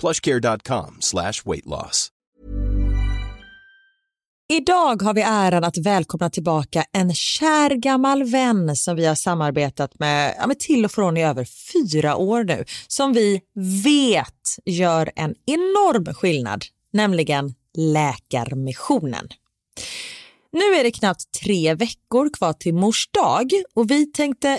plushcare.com slash weight loss. Idag har vi äran att välkomna tillbaka en kär gammal vän som vi har samarbetat med, ja, med till och från i över fyra år nu, som vi vet gör en enorm skillnad, nämligen Läkarmissionen. Nu är det knappt tre veckor kvar till mors dag och vi tänkte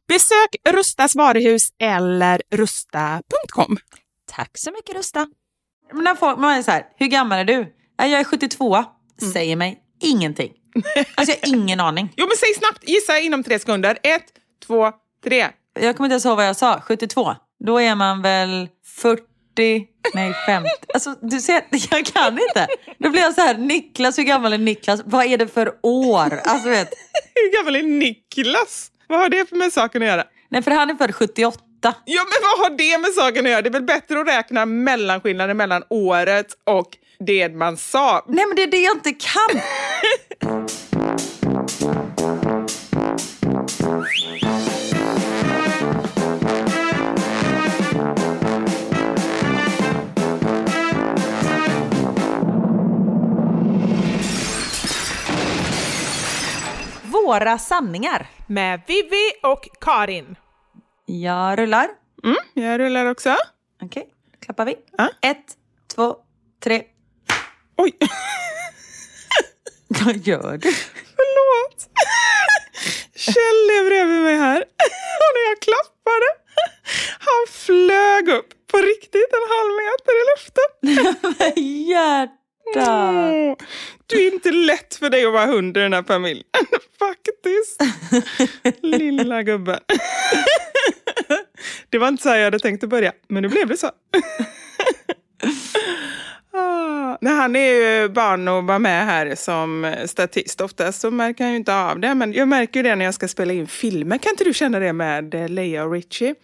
Besök Rustas varuhus eller rusta.com. Tack så mycket Rusta. Men när folk, man är så här, hur gammal är du? Ja, Jag är 72. Säger mig ingenting. Alltså jag har ingen aning. Jo, men säg snabbt. Gissa inom tre sekunder. Ett, två, tre. Jag kommer inte ens ihåg vad jag sa. 72. Då är man väl 40, nej 50. Alltså du ser, jag kan inte. Då blir jag så här, Niklas, hur gammal är Niklas? Vad är det för år? Alltså vet, Hur gammal är Niklas? Vad har det med saken att göra? nej för han är född 78. Ja, men vad har det med saken att göra? Det är väl bättre att räkna mellanskillnaden mellan året och det man sa. Nej men det är det jag inte kan. Våra sanningar. Med Vivi och Karin. Jag rullar. Mm, jag rullar också. Okej, då klappar vi. Ja. Ett, två, tre. Oj, Vad gör du? förlåt. Kjell är bredvid mig här. Och när jag klappade, han flög upp på riktigt en halv meter i luften. Hjärta. Det är inte lätt för dig att vara hund i den här familjen. Faktiskt. Lilla gubben. Det var inte så här jag hade tänkt att börja, men nu blev det så. Ah, han är ju barn och var med här som statist. Oftast så märker han ju inte av det, men jag märker ju det när jag ska spela in filmer. Kan inte du känna det med eh, Leia och Richie?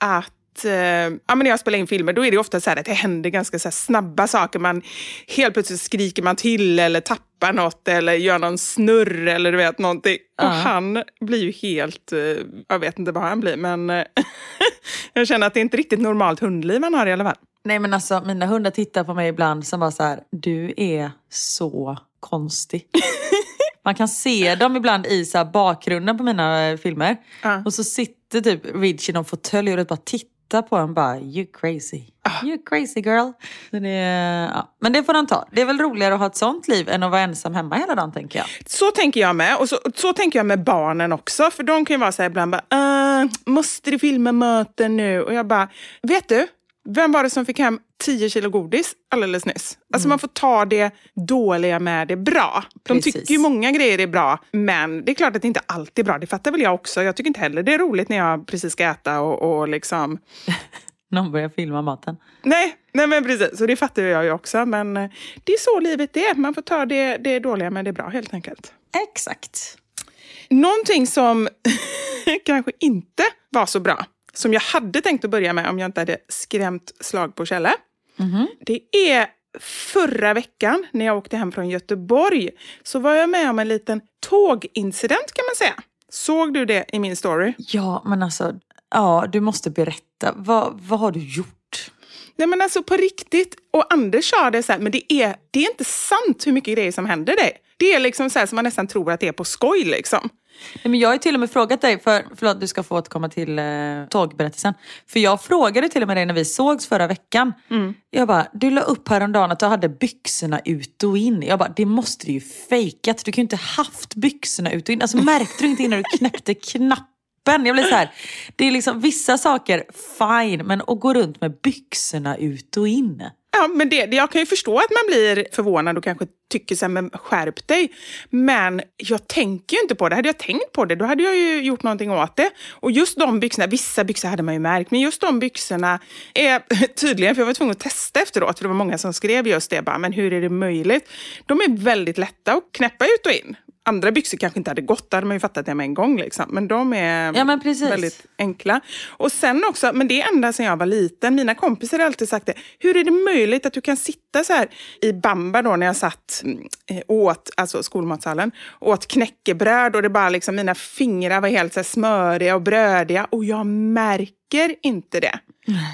Att eh, ja, men när jag spelar in filmer då är det ofta så här att det händer ganska så snabba saker. Man, helt plötsligt skriker man till eller tappar något eller gör någon snurr eller du vet någonting. Ja. Och han blir ju helt, eh, jag vet inte vad han blir, men eh, jag känner att det är inte riktigt normalt hundliv han har i alla fall. Nej men alltså mina hundar tittar på mig ibland som bara så här, du är så konstig. Man kan se dem ibland i så bakgrunden på mina filmer. Ja. Och så sitter typ Ridge i någon fåtölj och bara tittar på en bara, you crazy. You crazy girl. Det, ja. Men det får de ta. Det är väl roligare att ha ett sånt liv än att vara ensam hemma hela dagen tänker jag. Så tänker jag med. Och så, så tänker jag med barnen också. För de kan ju vara så här ibland bara, "Äh, måste du filma maten nu? Och jag bara, vet du? Vem var det som fick hem 10 kilo godis alldeles nyss? Alltså man får ta det dåliga med det bra. De Precis. tycker ju många grejer är bra, men det är klart att det inte alltid är bra. Det fattar väl jag också. Jag tycker inte heller det är roligt när jag precis ska äta och, och liksom... Någon börjar filma maten. Nej, nej men precis. Så det fattar jag ju också. Men eh, det är så livet är. Man får ta det, det dåliga med det bra helt enkelt. Exakt. Någonting som kanske inte var så bra, som jag hade tänkt att börja med om jag inte hade skrämt slag på Kjelle. Det är förra veckan när jag åkte hem från Göteborg så var jag med om en liten tågincident kan man säga. Såg du det i min story? Ja, men alltså, ja, du måste berätta. Vad, vad har du gjort? Nej men alltså på riktigt. Och Anders sa det så här, men det är, det är inte sant hur mycket grejer som händer dig. Det är liksom så här som man nästan tror att det är på skoj liksom. Nej, men jag har till och med frågat dig, för, förlåt du ska få återkomma till eh, tågberättelsen. För jag frågade till och med dig när vi sågs förra veckan. Jag bara, du la upp häromdagen att du hade byxorna ut och in. Jag bara, det måste du ju fejkat. Du kan ju inte haft byxorna ut och in. Alltså märkte du inte innan du knäppte knappen? Jag blir så här, det är liksom vissa saker, fine, men att gå runt med byxorna ut och in. Ja, men det, det, jag kan ju förstå att man blir förvånad och kanske tycker så här, men skärp dig. Men jag tänker ju inte på det. Hade jag tänkt på det, då hade jag ju gjort någonting åt det. Och just de byxorna, vissa byxor hade man ju märkt, men just de byxorna är tydligen, för jag var tvungen att testa efteråt, för det var många som skrev just det, bara, men hur är det möjligt? De är väldigt lätta att knäppa ut och in. Andra byxor kanske inte hade gått, då hade man ju fattat det med en gång. Liksom. Men de är Ja, men väldigt enkla. Och sen också, men det är ända sedan jag var liten, mina kompisar har alltid sagt det. Hur är det möjligt att du kan sitta så här i bamba då när jag satt mm, eh, åt, alltså skolmatsalen, åt knäckebröd och det bara liksom, mina fingrar var helt så smöriga och brödiga och jag märker inte det.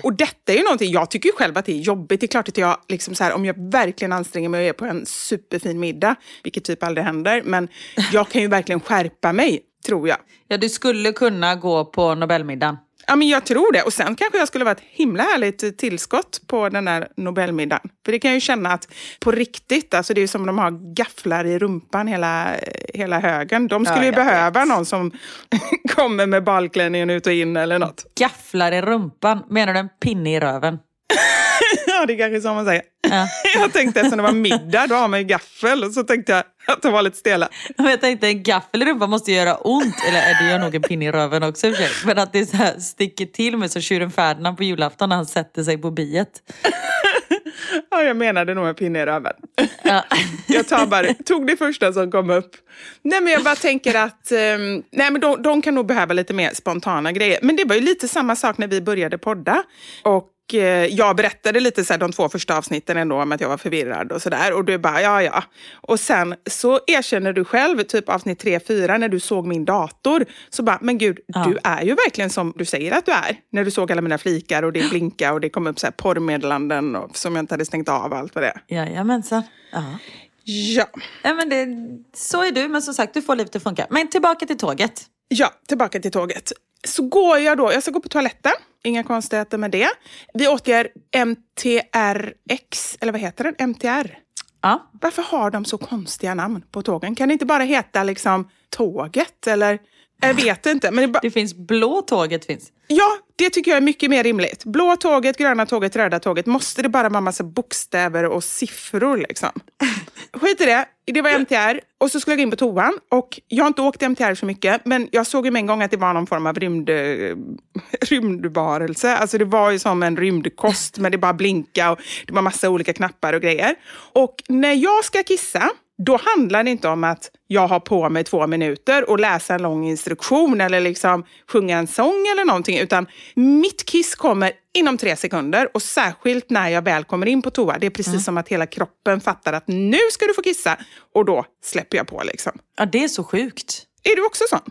Och detta är ju någonting, jag tycker ju själv att det är jobbigt. Det är klart att jag, liksom så här, om jag verkligen anstränger mig och är på en superfin middag, vilket typ aldrig händer, men jag kan ju verkligen skärpa mig, tror jag. Ja, du skulle kunna gå på Nobelmiddagen. Ja, men jag tror det. Och sen kanske jag skulle vara ett himla härligt tillskott på den där Nobelmiddagen. För det kan jag ju känna att på riktigt, alltså det är ju som de har gafflar i rumpan hela, hela högen. De skulle Ja, ju behöva vet. någon som kommer med balklänningen ut och in eller något. Gafflar i rumpan. Menar du en pinne i röven? Kanske så man säger. Ja. Jag tänkte eftersom det var middag, då har man ju gaffel. Och så tänkte jag att de var lite stela. Jag tänkte en gaffel i rumpan måste göra ont. Eller eh, det gör nog en pinne i röven också i. Men att det så här sticker till med så tjuren Ferdinand på julafton när han sätter sig på biet. Ja, jag menade nog en pinne i röven. Ja. Jag tar bara, tog det första som kom upp. Nej, men jag bara tänker att ehm, nej, men de, de kan nog behöva lite mer spontana grejer. Men det var ju lite samma sak när vi började podda. Och jag berättade lite så här, de två första avsnitten ändå om att jag var förvirrad och sådär. Och du bara, ja, ja. Och sen så erkänner du själv, typ avsnitt tre fyra när du såg min dator, så bara, men gud, Ja. du är ju verkligen som du säger att du är. När du såg alla mina flikar och det blinkade och det kom upp så här porrmeddelanden och, som jag inte hade stängt av och allt vad det är. Jajamensan. Ja. Ja. Ja, men det, så är du, men som sagt, du får livet att funka. Men tillbaka till tåget. Ja, tillbaka till tåget. Så går jag då, jag ska gå på toaletten, inga konstigheter med det. Vi åker MTRX, eller vad heter den? MTR. Ja. Varför har de så konstiga namn på tågen? Kan det inte bara heta liksom tåget eller? Jag vet inte. Men det Det finns blå tåget finns. ja, det tycker jag är mycket mer rimligt. Blå tåget, gröna tåget, röda tåget. Måste det bara vara massa bokstäver och siffror liksom? Skit i det. Det var MTR och så skulle jag gå in på toan. Och jag har inte åkt MTR så mycket, men jag såg ju med en gång att det var någon form av rymd, eh, rymdvarelse. Alltså det var ju som en rymdkost, men det bara blinka och det var massa olika knappar och grejer. Och när jag ska kissa, då handlar det inte om att jag har på mig två minuter och läsa en lång instruktion eller liksom sjunga en sång eller någonting, utan mitt kiss kommer inom tre sekunder och särskilt när jag väl kommer in på toa. Det är precis som att hela kroppen fattar att nu ska du få kissa och då släpper jag på liksom. Ja, det är så sjukt. Är du också sån?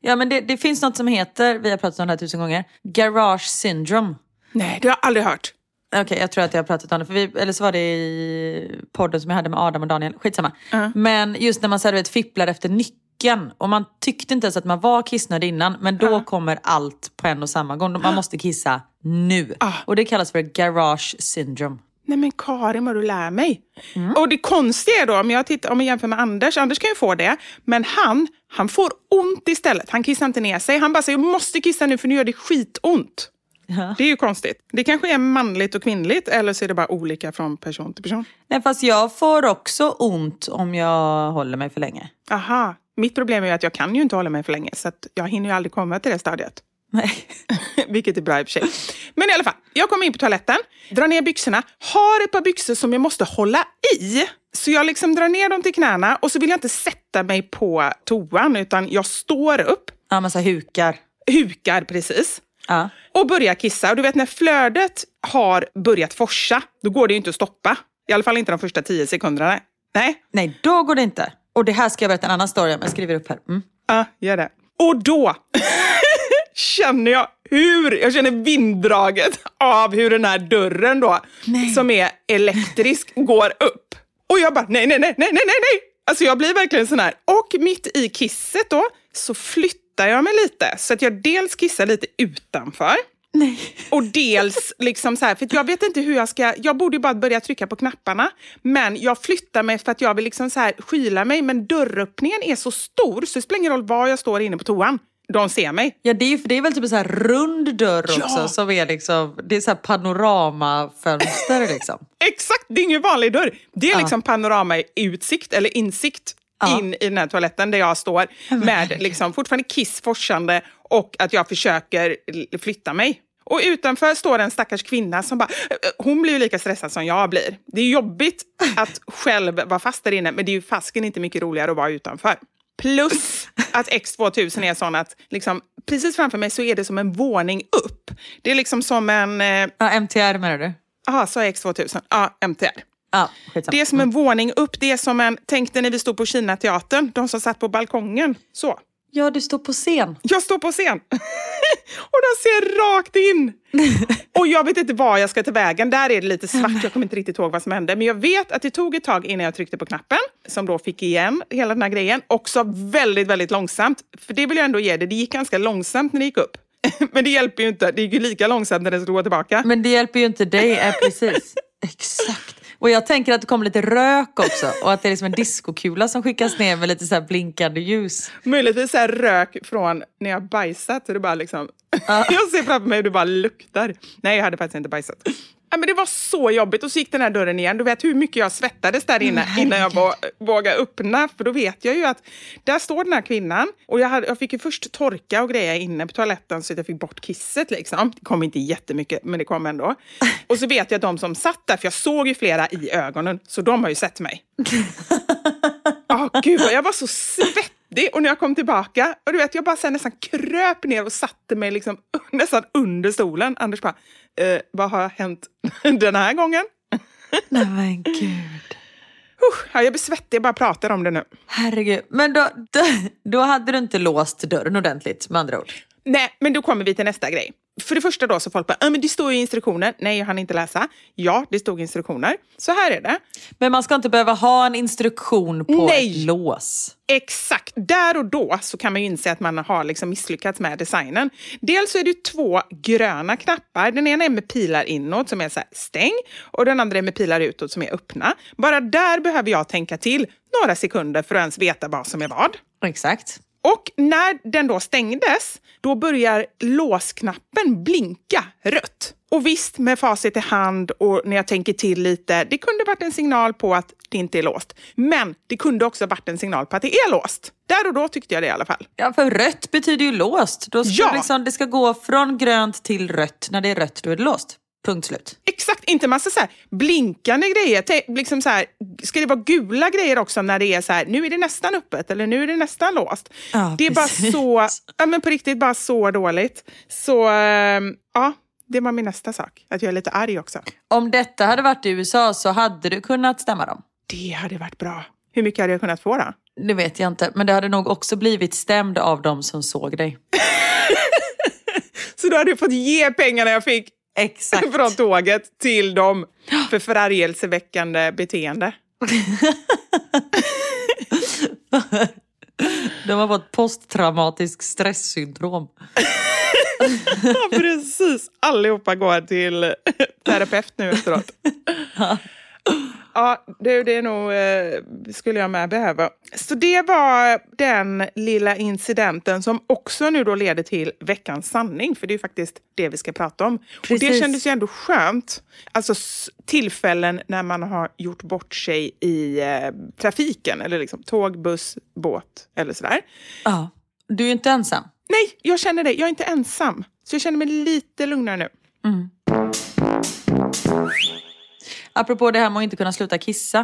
Ja, men det, det finns något som heter, vi har pratat om det här tusen gånger, garage syndrome. Nej, det har jag aldrig hört. Okej, jag tror att jag har pratat om det. För vi, eller så var det i podden som jag hade med Adam och Daniel. Skitsamma. Men just när man så här, vet, fipplar efter nyckeln. Och man tyckte inte ens att man var kissnödig innan. Men då kommer allt på en och samma gång. Man måste kissa nu. Och det kallas för garage syndrome. Nej men Karin, vad du lär mig. Och det konstiga är då, om jag, tittar, om jag jämför med Anders, Anders kan ju få det, men han, han får ont istället. Han kissar inte ner sig. Han bara säger, jag måste kissa nu för nu gör det skitont. Ja. Det är ju konstigt. Det kanske är manligt och kvinnligt, eller så är det bara olika från person till person. Nej, fast jag får också ont om jag håller mig för länge. Aha. Mitt problem är ju att jag kan ju inte hålla mig för länge, så jag hinner ju aldrig komma till det stadiet. Nej. Vilket är bra i och för sig. Men i alla fall, jag kommer in på toaletten, drar ner byxorna, har ett par byxor som jag måste hålla i. Så jag liksom drar ner dem till knäna och så vill jag inte sätta mig på toan utan jag står upp, Ja, men så hukar. hukar precis Ja. och börjar kissa. Och du vet när flödet har börjat forsa, då går det ju inte att stoppa. I alla fall inte de första tio sekunderna. Nej, Nej, då går det inte. Och det här ska jag berätta en annan story om. Jag skriver upp här. Mm. ja, gör det. Och då känner jag hur, jag känner vinddraget av hur den här dörren då, som är elektrisk, går upp. Och jag bara, nej, nej, nej, nej, nej, nej, nej. Alltså jag blir verkligen sån här. Och mitt i kisset då, så flyttar jag mig lite. Så att jag dels kissar lite utanför. Och dels liksom så här, för jag vet inte hur jag ska, jag borde bara börja trycka på knapparna. Men jag flyttar mig för att jag vill liksom så här skyla mig. Men dörröppningen är så stor så det spelar ingen roll var jag står inne på toan. De ser mig. Ja, det är, för det är väl typ en så här rund dörr Ja. också som är liksom, det är så här panoramafönster liksom. Exakt, det är ingen vanlig dörr. Det är Ja. liksom panoramautsikt eller insikt Ja. in i den här toaletten där jag står med liksom fortfarande kiss forsande och att jag försöker flytta mig. Och utanför står en stackars kvinna som bara, hon blir ju lika stressad som jag blir. Det är jobbigt att själv vara fast där inne, men det är ju fasken inte mycket roligare att vara utanför. Plus att X2000 är sån att liksom, precis framför mig så är det som en våning upp. Det är liksom som en... eh, Ja, MTR menar du? Jaha, sa jag X2000? Ja, MTR. Ja. Det är som en våning upp. Det är som en... Tänk dig när vi stod på Kina-teatern, de som satt på balkongen. Så. Ja, du står på scen. Jag står på scen och de ser rakt in. Och jag vet inte var jag ska ta vägen. Där är det lite svart, jag kommer inte riktigt ihåg vad som hände. Men jag vet att det tog ett tag innan jag tryckte på knappen, som då fick igen hela den här grejen. Också väldigt, väldigt långsamt. För det vill jag ändå ge det, det gick ganska långsamt när det gick upp. Men det hjälper ju inte, det gick ju lika långsamt när det skulle gå tillbaka. Men det hjälper ju inte dig, ja, precis. Exakt. Och jag tänker att det kommer lite rök också och att det är liksom en diskokula som skickas ner med lite så blinkande ljus. Möjligtvis så här rök från när jag bajsat. Så det bara liksom, jag ser framför mig hur det bara luktar. Nej, jag hade faktiskt inte bajsat. Ja, men det var så jobbigt och så gick den här dörren igen. Du vet hur mycket jag svettades där inne innan jag vå- vågade öppna. För då vet jag ju att där står den här kvinnan. Och jag, hade, jag fick ju först torka och greja inne på toaletten så att jag fick bort kisset. Liksom. Det kom inte jättemycket, men det kom ändå. Och så vet jag att de som satt där, för jag såg ju flera i ögonen, så de har ju sett mig. Åh gud, jag var så svettig. Och när jag kom tillbaka, och du vet, jag bara nästan kröp ner och satte mig liksom nästan under stolen. Anders bara, eh, vad har hänt den här gången? Nej men gud. Ja, jag blir svettig, jag bara pratar om det nu. Herregud. Men då, då, då hade du inte låst dörren ordentligt med andra ord. Nej, men då kommer vi till nästa grej. För det första då så folk bara, ah, men det står ju instruktioner. Nej, jag hann inte läsa. Ja, det stod instruktioner. Så här är det. Men man ska inte behöva ha en instruktion på Nej. ett lås. Exakt. Där och då så kan man ju inse att man har liksom misslyckats med designen. Dels så är det två gröna knappar. Den ena är med pilar inåt som är så här stäng och den andra är med pilar utåt som är öppna. Bara där behöver jag tänka till några sekunder för att ens veta vad som är vad. Exakt. Och när den då stängdes, då börjar låsknappen blinka rött. Och visst, med facit i hand och när jag tänker till lite, det kunde varit en signal på att det inte är låst. Men det kunde också varit en signal på att det är låst. Där och då tyckte jag det i alla fall. Ja, för rött betyder ju låst. Då ska Ja. liksom, det ska gå från grönt till rött. När det är rött, då är det låst. Punkt slut. Exakt, inte massa så blinkande grejer. Liksom så här, ska det vara gula grejer också när det är så här, nu är det nästan öppet eller nu är det nästan låst? Ja, det är bara precis. så, ja men på riktigt bara så dåligt. Så ehm, ja, det var min nästa sak. Att jag är lite arg också. Om detta hade varit i USA så hade du kunnat stämma dem. Det hade varit bra. Hur mycket hade jag kunnat få då? Det vet jag inte. Men det hade nog också blivit stämd av de som såg dig. Så då hade jag fått ge pengarna jag fick Exakt. från tåget till dem för förargelseväckande beteende. De har fått posttraumatisk stresssyndrom. Ja, precis. Allihopa går till terapeut nu efteråt. Ja, det, det är nog, eh, skulle jag med behöva. Så det var den lilla incidenten som också nu då leder till veckans sanning, för det är faktiskt det vi ska prata om. Och det Precis. kändes ju ändå skönt. Alltså tillfällen när man har gjort bort sig i eh, trafiken, eller liksom tåg, buss, båt eller sådär. Ja. Du är ju inte ensam. Nej, jag känner det. Jag är inte ensam. Så jag känner mig lite lugnare nu. Apropå det här med att inte kunna sluta kissa.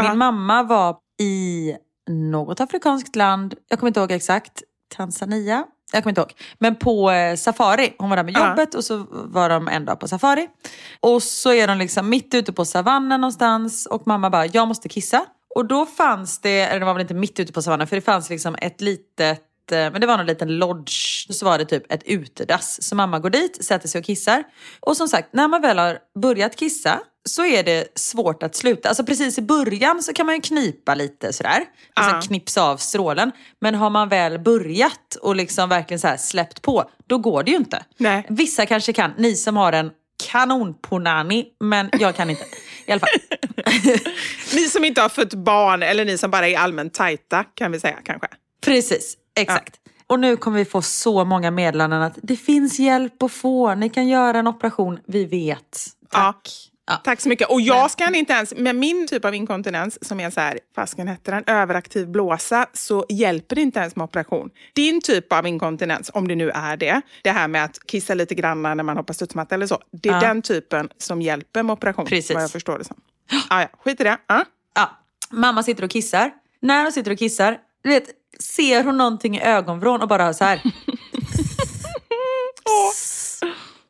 Min Ja. mamma var i något afrikanskt land, jag kommer inte ihåg exakt, Tanzania? Jag kommer inte ihåg. Men på eh, safari. Hon var där med jobbet och så var de en dag på safari. Och så är de liksom mitt ute på savannen någonstans och mamma bara, jag måste kissa. Och då fanns det, eller det var väl inte mitt ute på savannen, för det fanns liksom ett litet eh, men det var någon liten lodge, så var det typ ett utedass. Så mamma går dit, sätter sig och kissar. Och som sagt, när man väl har börjat kissa så är det svårt att sluta. Alltså precis i början så kan man ju knipa lite sådär. Och sen knipsa av strålen. Men har man väl börjat och liksom verkligen så här släppt på, då går det ju inte. Nej. Vissa kanske kan, ni som har en kanonponani, men jag kan inte. I alla fall. Ni som inte har fött barn eller ni som bara är allmänt tajta kan vi säga kanske. Precis, exakt. Och nu kommer vi få så många meddelanden att det finns hjälp att få, ni kan göra en operation, vi vet. Tack. Ja. Tack så mycket. Och jag ska inte ens, med min typ av inkontinens som är så här, fasken heter den, överaktiv blåsa, så hjälper det inte ens med operation. Din typ av inkontinens, om det nu är det, det här med att kissa lite grann när man hoppar studsmatta eller så, det är Ja. den typen som hjälper med operation, Precis. vad jag förstår det som. Ah, ja, skit i det. Ah. Ja. Mamma sitter och kissar. När hon sitter och kissar, du vet, ser hon någonting i ögonvrån och bara så här. Pss,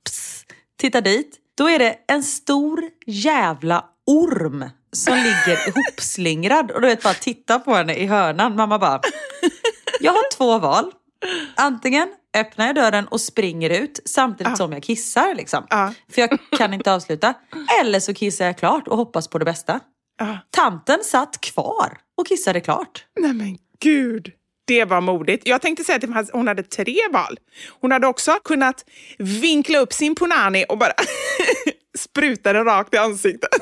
pss. Titta dit. Då är det en stor jävla orm som ligger ihopslingrad. Och du vet, bara titta på henne i hörnan. Mamma bara, jag har två val. Antingen öppnar jag dörren och springer ut samtidigt som jag kissar. Liksom. Ja. För jag kan inte avsluta. Eller så kissar jag klart och hoppas på det bästa. Ah. Tanten satt kvar och kissade klart. Nej men gud. Det var modigt. Jag tänkte säga att det hon hade tre val. Hon hade också kunnat vinkla upp sin punani och bara spruta den rakt i ansiktet.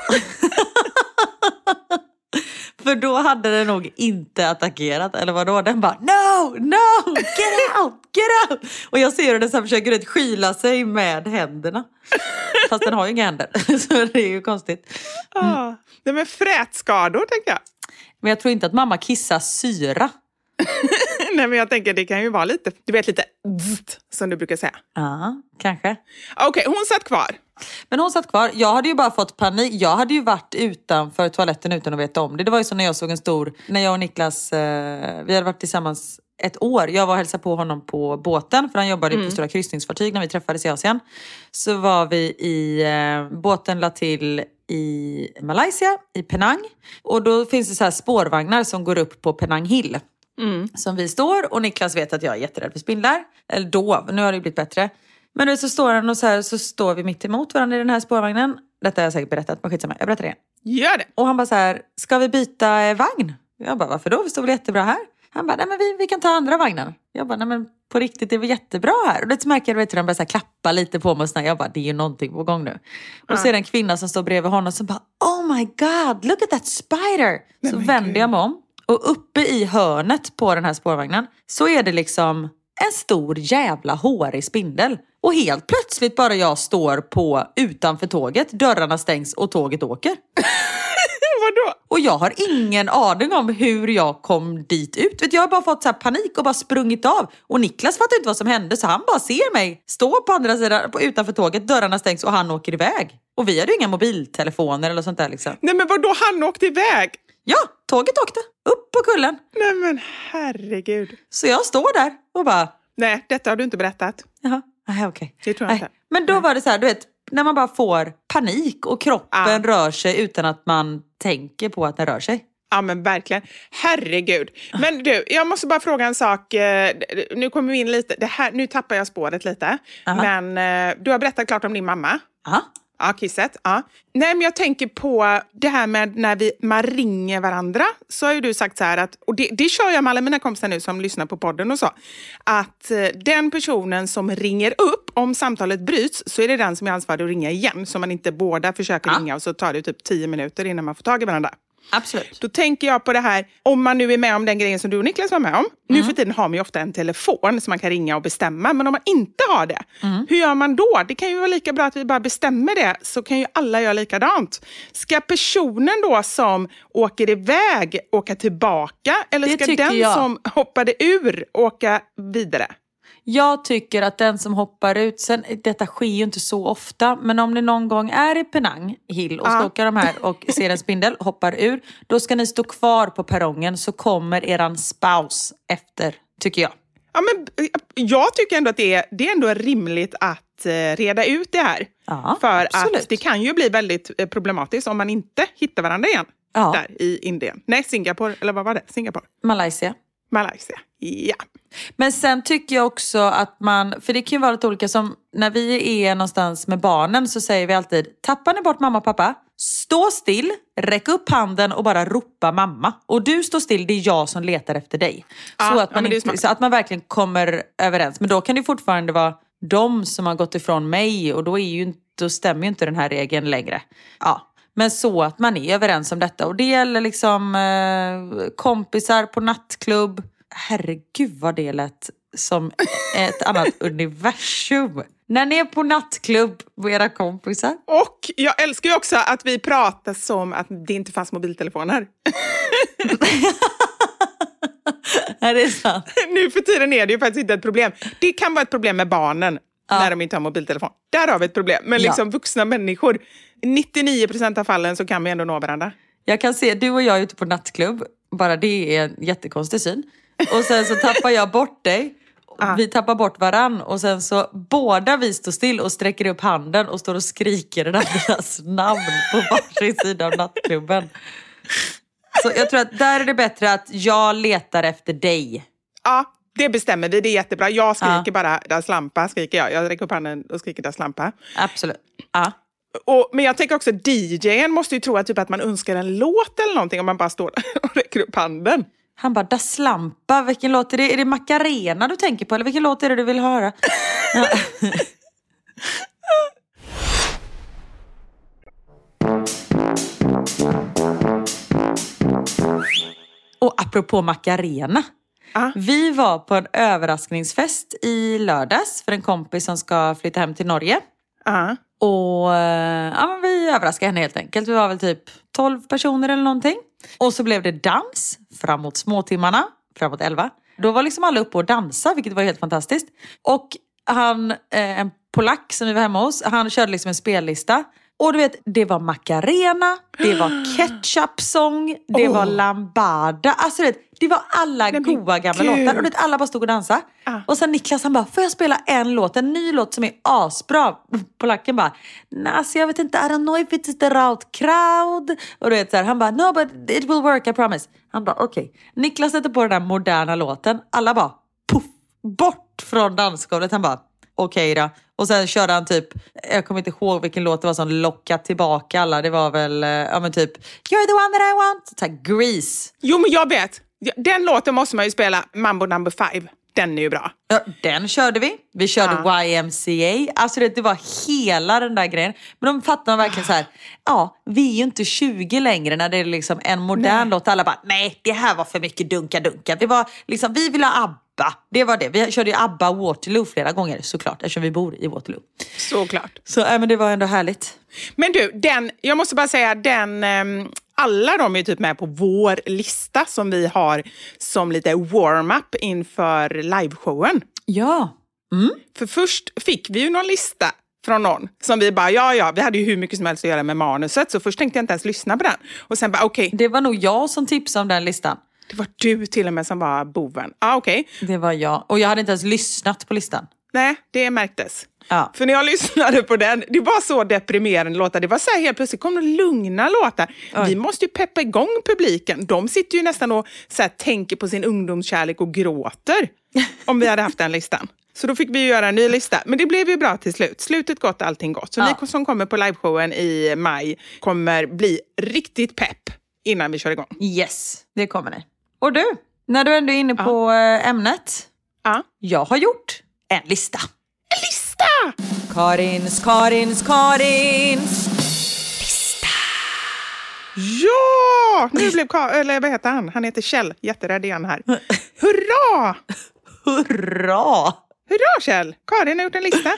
För då hade den nog inte attackerat, eller vadå? Den bara no, no, get out, get out! Och jag ser hur den så försöker ut skyla sig med händerna. Fast den har ju inga händer, så det är ju konstigt. Ah. Nej, men frätskador, tänker jag. Men jag tror inte att mamma kissar syra. Nej, men jag tänker det kan ju vara lite, du vet lite zzzt, som du brukar säga. Ja, kanske. Okej, hon satt kvar. Men hon satt kvar. Jag hade ju bara fått panik. Jag hade ju varit utanför toaletten utan att veta om det. Det var ju som när jag såg en stor... När jag och Niklas, eh, vi hade varit tillsammans ett år. Jag var och hälsade på honom på båten, för han jobbade på stora kryssningsfartyg när vi träffades i Asien. Så var vi i... Eh, båten la till i Malaysia, i Penang. Och då finns det så här spårvagnar som går upp på Penang Hill. Som vi står och Niklas vet att jag är jätterädd för spindlar. Eller då, nu har det blivit bättre. Men då så står han och så, här, så står vi mitt emot varandra i den här spårvagnen. Detta har jag säkert berättat, men skitsamma. Jag berättar det. Gör det. Och han bara så här, ska vi byta vagn? Jag bara, varför då? Vi står väl jättebra här? Han bara, nej men vi, vi kan ta andra vagnen. Jag bara, nej men på riktigt, det är väl jättebra här? Och då märker jag att han börjar klappa lite på mig och sådär. Jag bara, det är ju någonting på gång nu. Och så är det en kvinna som står bredvid honom som bara, oh my god, look at that spider! Så vänder jag mig om. Och uppe i hörnet på den här spårvagnen så är det liksom en stor jävla hårig spindel. Och helt plötsligt bara jag står på utanför tåget, dörrarna stängs och tåget åker. Vadå? Och jag har ingen aning om hur jag kom dit ut. Vet, jag har bara fått så panik och bara sprungit av. Och Niklas fattar inte vad som hände så han bara ser mig stå på andra sidan på, utanför tåget, dörrarna stängs och han åker iväg. Och vi hade ju inga mobiltelefoner eller sånt där liksom. Nej, men vadå? Han åkte iväg? Ja, tåget åkte upp på kullen. Nej, men herregud. Så jag står där och bara, Nej, detta har du inte berättat. jaha, nej okej. Det tror jag Nej. inte. Men då var det så här, du vet, när man bara får panik och kroppen Ja. rör sig utan att man tänker på att den rör sig. Ja men verkligen. Herregud. Men du, jag måste bara fråga en sak. Eh, Nu kommer vi in lite, det här, nu tappar jag spåret lite. Aha. Men eh, du har berättat klart om din mamma. Aha. Ja, kisset. Ja. Nej, men jag tänker på det här med när vi, man ringer varandra. Så har ju du sagt så här att, och det, det kör jag med alla mina kompisar nu som lyssnar på podden och så. Att eh, den personen som ringer upp, om samtalet bryts, så är det den som är ansvarig att ringa igen. Så man inte båda försöker Ja. ringa och så tar det typ tio minuter innan man får tag i varandra. Absolut. Då tänker jag på det här, om man nu är med om den grejen som du och Niklas var med om. Nu för tiden har man ju ofta en telefon som man kan ringa och bestämma. Men om man inte har det, hur gör man då? Det kan ju vara lika bra att vi bara bestämmer det, så kan ju alla göra likadant. Ska personen då som åker iväg åka tillbaka? Eller Det ska den jag. som hoppade ur åka vidare? Jag tycker att den som hoppar ut, sen, detta sker ju inte så ofta, men om ni någon gång är i Penang Hill och ska Ja. åka de här och ser en spindel, hoppar ur, då ska ni stå kvar på perrongen så kommer eran spouse efter, tycker jag. Ja, men jag tycker ändå att det är, det är ändå rimligt att eh, reda ut det här. Ja, För absolut. att det kan ju bli väldigt eh, problematiskt om man inte hittar varandra igen. Ja. Där i Indien. Nej, Singapore. Eller vad var det? Singapore? Malaysia. Malaysia. Ja. Men sen tycker jag också att man, för det kan ju vara lite olika som när vi är någonstans med barnen så säger vi alltid tappar ni bort mamma och pappa, stå still, räck upp handen och bara ropa mamma. Och du står still, det är jag som letar efter dig. Ja, så, att ja, man är inte, så att man verkligen kommer överens. Men då kan det fortfarande vara de som har gått ifrån mig och då, är ju, då stämmer ju inte den här regeln längre. Ja. Men så att man är överens om detta. Och det gäller liksom eh, kompisar på nattklubb. Herregud vad det lät som ett annat universum. När ni är på nattklubb med era kompisar. Och jag älskar ju också att vi pratar som att det inte fanns mobiltelefoner. Är det sant? nu för tiden är det ju faktiskt inte ett problem. Det kan vara ett problem med barnen när de inte har mobiltelefon. Där har vi ett problem. Men Ja. liksom vuxna människor, 99 procent av fallen så kan vi ändå nå varandra. Jag kan se, du och jag är ute på nattklubb. Bara det är en jättekonstig syn. Och sen så tappar jag bort dig. Vi tappar bort varann och sen så båda vi står still och sträcker upp handen och står och skriker den andras namn på varsin sida av nattklubben. Så jag tror att där är det bättre att jag letar efter dig. Ja, det bestämmer vi. Det är jättebra. Jag skriker Ja. bara Das lampa, skriker jag. Jag räcker upp handen och skriker Das lampa. Absolut. Ja. Och, men jag tänker också DJen måste ju tro att, typ, att man önskar en låt eller någonting om man bara står och räcker upp handen. Han bara, Da Slampa, vilken låt är det? Är det Macarena du tänker på eller vilken låt är det du vill höra? Och apropå Macarena. Ja. Vi var på en överraskningsfest i lördags för en kompis som ska flytta hem till Norge. Ja. Och eh, ja, men vi överraskade henne helt enkelt. Vi var väl typ 12 personer eller någonting. Och så blev det dans framåt småtimmarna, framåt 11. Då var liksom alla uppe och dansade, vilket var helt fantastiskt. Och han, eh, en polack som vi var hemma hos, han körde liksom en spellista. Och du vet, det var Macarena, det var ketchup-sång, det Åh. var lambada. Alltså du vet, det var alla Nej, goa gamla gud. låtar. Och du vet, alla bara stod och dansade. Ah. Och sen Niklas han bara, får jag spela en låt? En ny låt som är asbra. Polacken bara, nej alltså jag vet inte, I don't know if it's the right crowd. Och du vet så här, han bara, no but it will work I promise. Han bara, okej. Niklas sätter på den där moderna låten. Alla bara, puff, bort från dansgolvet. Han bara, okej då. Och sen körde han typ, jag kommer inte ihåg vilken låt det var som lockade tillbaka alla. Det var väl, eh, ja men typ, you're the one that I want. Så här, Grease. Jo, men jag vet. Den låten måste man ju spela, Mambo number five. Den är ju bra. Ja, den körde vi. Vi körde YMCA. Alltså det, det var hela den där grejen. Men de fattar verkligen så här. Ja, vi är ju inte 20 längre när det är liksom en modern låt. Alla bara, nej det här var för mycket dunka-dunka. Det var liksom, vi vill ha ABBA. Det var det. Vi körde ju ABBA Waterloo flera gånger såklart. Eftersom vi bor i Waterloo. Såklart. Så äh, men det var ändå härligt. Men du, den, jag måste bara säga, den, ehm, alla de är typ med på vår lista som vi har som lite warm-up inför liveshowen. Ja. För först fick vi ju någon lista från någon som vi bara, ja ja, vi hade ju hur mycket som helst att göra med manuset så först tänkte jag inte ens lyssna på den. Och sen bara, okej, Det var nog jag som tipsade om den listan. det var du till och med som var boven. Ah, okej. Det var jag. Och jag hade inte ens lyssnat på listan. Nej, det märktes. Ja. För när jag lyssnade på den, det var så deprimerande låtar. Det var så här helt plötsligt kom det lugna låtar. Vi måste ju peppa igång publiken. De sitter ju nästan och så här, tänker på sin ungdomskärlek och gråter. om vi hade haft den listan. Så då fick vi göra en ny lista. Men det blev ju bra till slut. Slutet gott, allting gott. Så Ja. ni som kommer på liveshowen i maj kommer bli riktigt pepp innan vi kör igång. Yes, det kommer ni. Och du, när du ändå är inne på eh, ämnet. Ja. Jag har gjort en lista. Lista! Karins, Karins, Karins. Ja! Nu blev Ka- eller vad heter han? Han heter Kjell. Jätterädd igen här. Hurra! Hurra! Hurra Kjell! Karin har gjort en lista.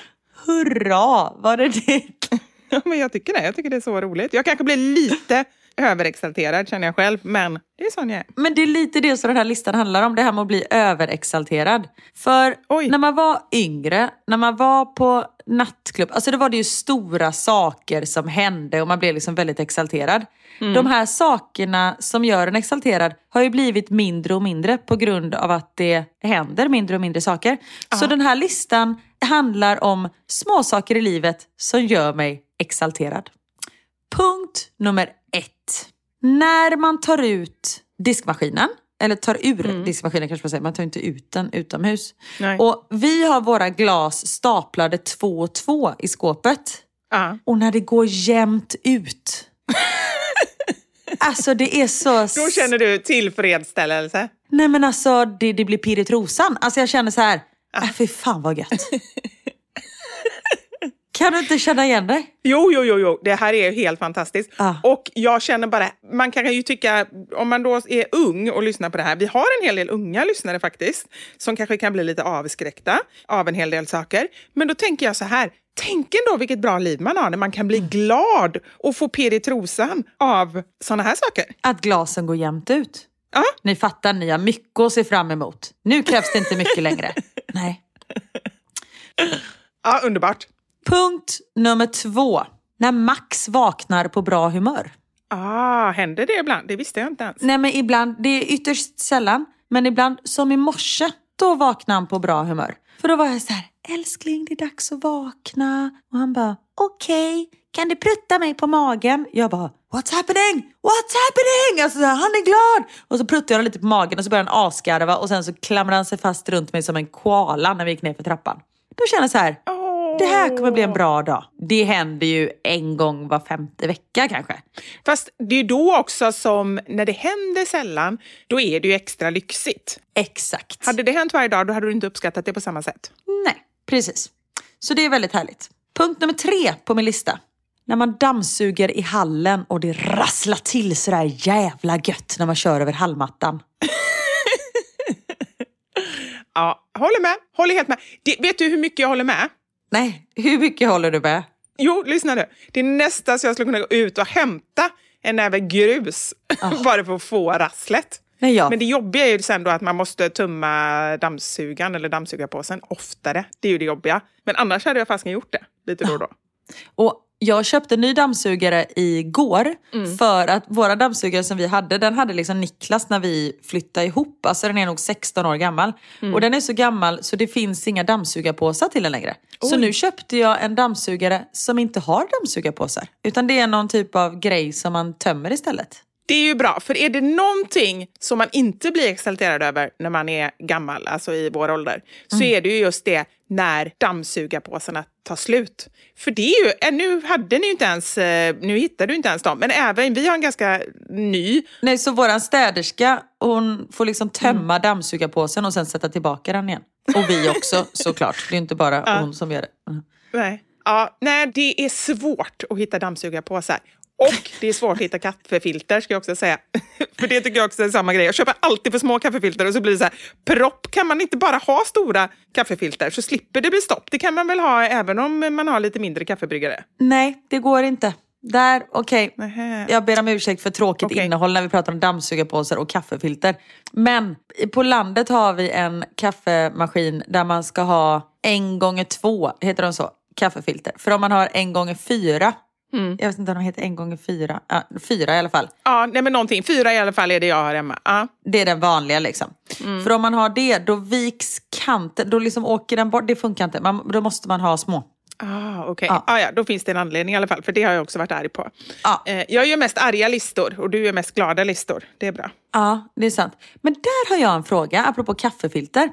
Hurra! Var det ditt? Ja, men jag tycker det. Jag tycker det är så roligt. Jag kanske blir lite överexalterad känner jag själv, men det är sån jag är. Men det är lite det som den här listan handlar om, det här med att bli överexalterad. För Oj. när man var yngre, när man var på nattklubb, alltså då var det ju stora saker som hände och man blev liksom väldigt exalterad. De här sakerna som gör en exalterad har ju blivit mindre och mindre på grund av att det händer mindre och mindre saker. Så den här listan handlar om små saker i livet som gör mig exalterad. Punkt nummer ett. När man tar ut diskmaskinen, eller tar ur diskmaskinen kanske man säger, man tar inte ut den utomhus. Nej. Och vi har våra glas staplade två och två i skåpet. Ja. Och när det går jämnt ut. alltså det är så... Då känner du tillfredsställelse? Nej men alltså det, det blir pirr i trosan. Alltså jag känner så här, äh, fy fan vad gött. kan du inte känna igen dig? Jo, jo, jo, jo, det här är helt fantastiskt. Ah. Och jag känner bara, man kan ju tycka, om man då är ung och lyssnar på det här, vi har en hel del unga lyssnare faktiskt, som kanske kan bli lite avskräckta av en hel del saker. Men då tänker jag så här, tänk ändå vilket bra liv man har när man kan bli glad och få pirr i trosan av såna här saker. Att glasen går jämnt ut. Ja, Ni fattar, ni har mycket att se fram emot. Nu krävs det inte mycket längre. Nej. ja underbart. Punkt nummer två. När Max vaknar på bra humör. Ah, händer det ibland? Det visste jag inte ens. Nej men ibland, det är ytterst sällan, men ibland som i morse, då vaknar han på bra humör. För då var jag så här, älskling det är dags att vakna. Och han bara, okej, kan du prutta mig på magen? Jag bara, what's happening? What's happening? Alltså, han är glad! Och så pruttade jag lite på magen och så började han asgarva och sen så klamrade han sig fast runt mig som en koala när vi gick ner för trappan. Då kände jag så här, det här kommer bli en bra dag. Det händer ju en gång var femte vecka kanske. Fast det är då också som, när det händer sällan, då är det ju extra lyxigt. Exakt. Hade det hänt varje dag, då hade du inte uppskattat det på samma sätt. Nej, precis. Så det är väldigt härligt. Punkt nummer tre på min lista. När man dammsuger i hallen och det rasslar till sådär jävla gött när man kör över hallmattan. Ja, håller med. Håller helt med. Det, vet du hur mycket jag håller med? Nej, hur mycket håller du med? Jo, lyssna nu. Det är nästan så jag skulle kunna gå ut och hämta en näve grus bara för att få rasslet. Nej, jag, Men det jobbiga är ju sen då att man måste tumma dammsugaren eller dammsugarpåsen oftare. Det är ju det jobbiga. Men annars hade jag fastän gjort det lite då och då. och jag köpte ny dammsugare igår för att våra dammsugare som vi hade, den hade liksom Niklas när vi flyttade ihop. Alltså den är nog 16 år gammal. Och den är så gammal så det finns inga dammsugarpåsar till den längre. Så nu köpte jag en dammsugare som inte har dammsugarpåsar. Utan det är någon typ av grej som man tömmer istället. Det är ju bra, för är det någonting som man inte blir exalterad över när man är gammal, alltså i vår ålder, så är det ju just det när dammsugarpåsarna tar slut. För det är ju, eh, nu hade ni inte ens, eh, nu hittade du inte ens dem, men även vi har en ganska ny, Nej, så våran städerska, hon får liksom tömma dammsugarpåsen och sen sätta tillbaka den igen. Och vi också såklart. Det är inte bara hon som gör det. Mm. nej, ja, nej, det är svårt att hitta dammsugarpåsar. Och det är svårt att hitta kaffefilter ska jag också säga. För det tycker jag också är samma grej. Jag köper alltid för små kaffefilter och så blir det så här, propp. Kan man inte bara ha stora kaffefilter så slipper det bli stopp? Det kan man väl ha även om man har lite mindre kaffebryggare? Nej, det går inte. Där, okej. Nähä. Jag ber om ursäkt för tråkigt Okej. innehåll när vi pratar om dammsugarpåsar och kaffefilter. Men på landet har vi en kaffemaskin där man ska ha en gånger två, heter de så? Kaffefilter. För om man har en gånger fyra, jag vet inte om de heter en gånger fyra, ja, fyra i alla fall. Ja, nej men någonting. Fyra i alla fall är det jag har hemma. Ja. Det är den vanliga liksom. För om man har det, då viks kanten, då liksom åker den bort. Det funkar inte. Man, då måste man ha små. Ah, okej. Ja. Ah, ja, då finns det en anledning i alla fall, för det har jag också varit arg på. Ja. Eh, jag gör mest arga listor och du gör mest glada listor. Det är bra. Ja, det är sant. Men där har jag en fråga, apropå kaffefilter.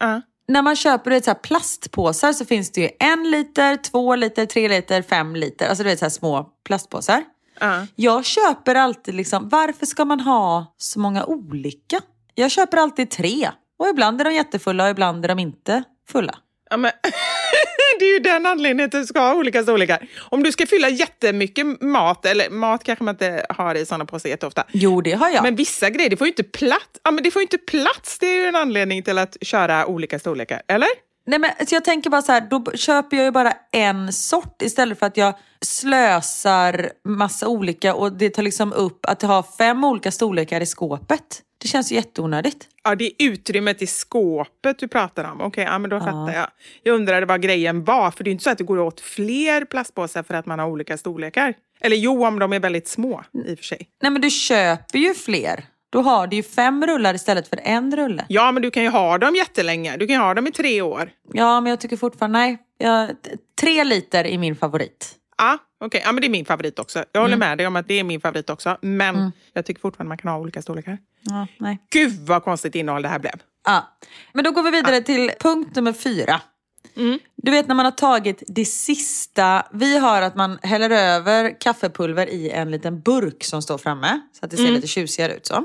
Ja. När man köper du vet, så här plastpåsar så finns det ju en liter, två liter, tre liter, fem liter. Alltså du vet så här små plastpåsar. Ja. Jag köper alltid liksom, varför ska man ha så många olika? Jag köper alltid tre. Och ibland är de jättefulla och ibland är de inte fulla. Ja, men det är ju den anledningen att du ska ha olika storlekar. Om du ska fylla jättemycket mat, eller mat kanske man inte har i sådana påsar jätteofta. Jo, det har jag. Men vissa grejer, det får ju inte plats. Ja, men det får inte plats. Det är ju en anledning till att köra olika storlekar, eller? Nej, men, så jag tänker bara så här, då köper jag ju bara en sort istället för att jag slösar massa olika och det tar liksom upp att har fem olika storlekar i skåpet. Det känns ju jätteonödigt. Ja, det är utrymmet i skåpet du pratar om. Okej, ja, men då fattar jag. Jag undrade vad grejen var, för det är inte så att det går åt fler plastpåsar för att man har olika storlekar. Eller jo, om de är väldigt små i och för sig. Nej men du köper ju fler. Då har du ju fem rullar istället för en rulle. Ja, men du kan ju ha dem jättelänge. Du kan ju ha dem i tre år. Ja, men jag tycker fortfarande, nej. Jag, tre liter är min favorit. Ja, okej. Ja, men det är min favorit också. Jag håller med dig om att det är min favorit också. Men jag tycker fortfarande man kan ha olika storlekar. Ja, nej. Gud vad konstigt innehåll det här blev. Ja. Men då går vi vidare till punkt nummer fyra. Du vet när man har tagit det sista. Vi har att man häller över kaffepulver i en liten burk som står framme. Så att det ser lite tjusigare ut så.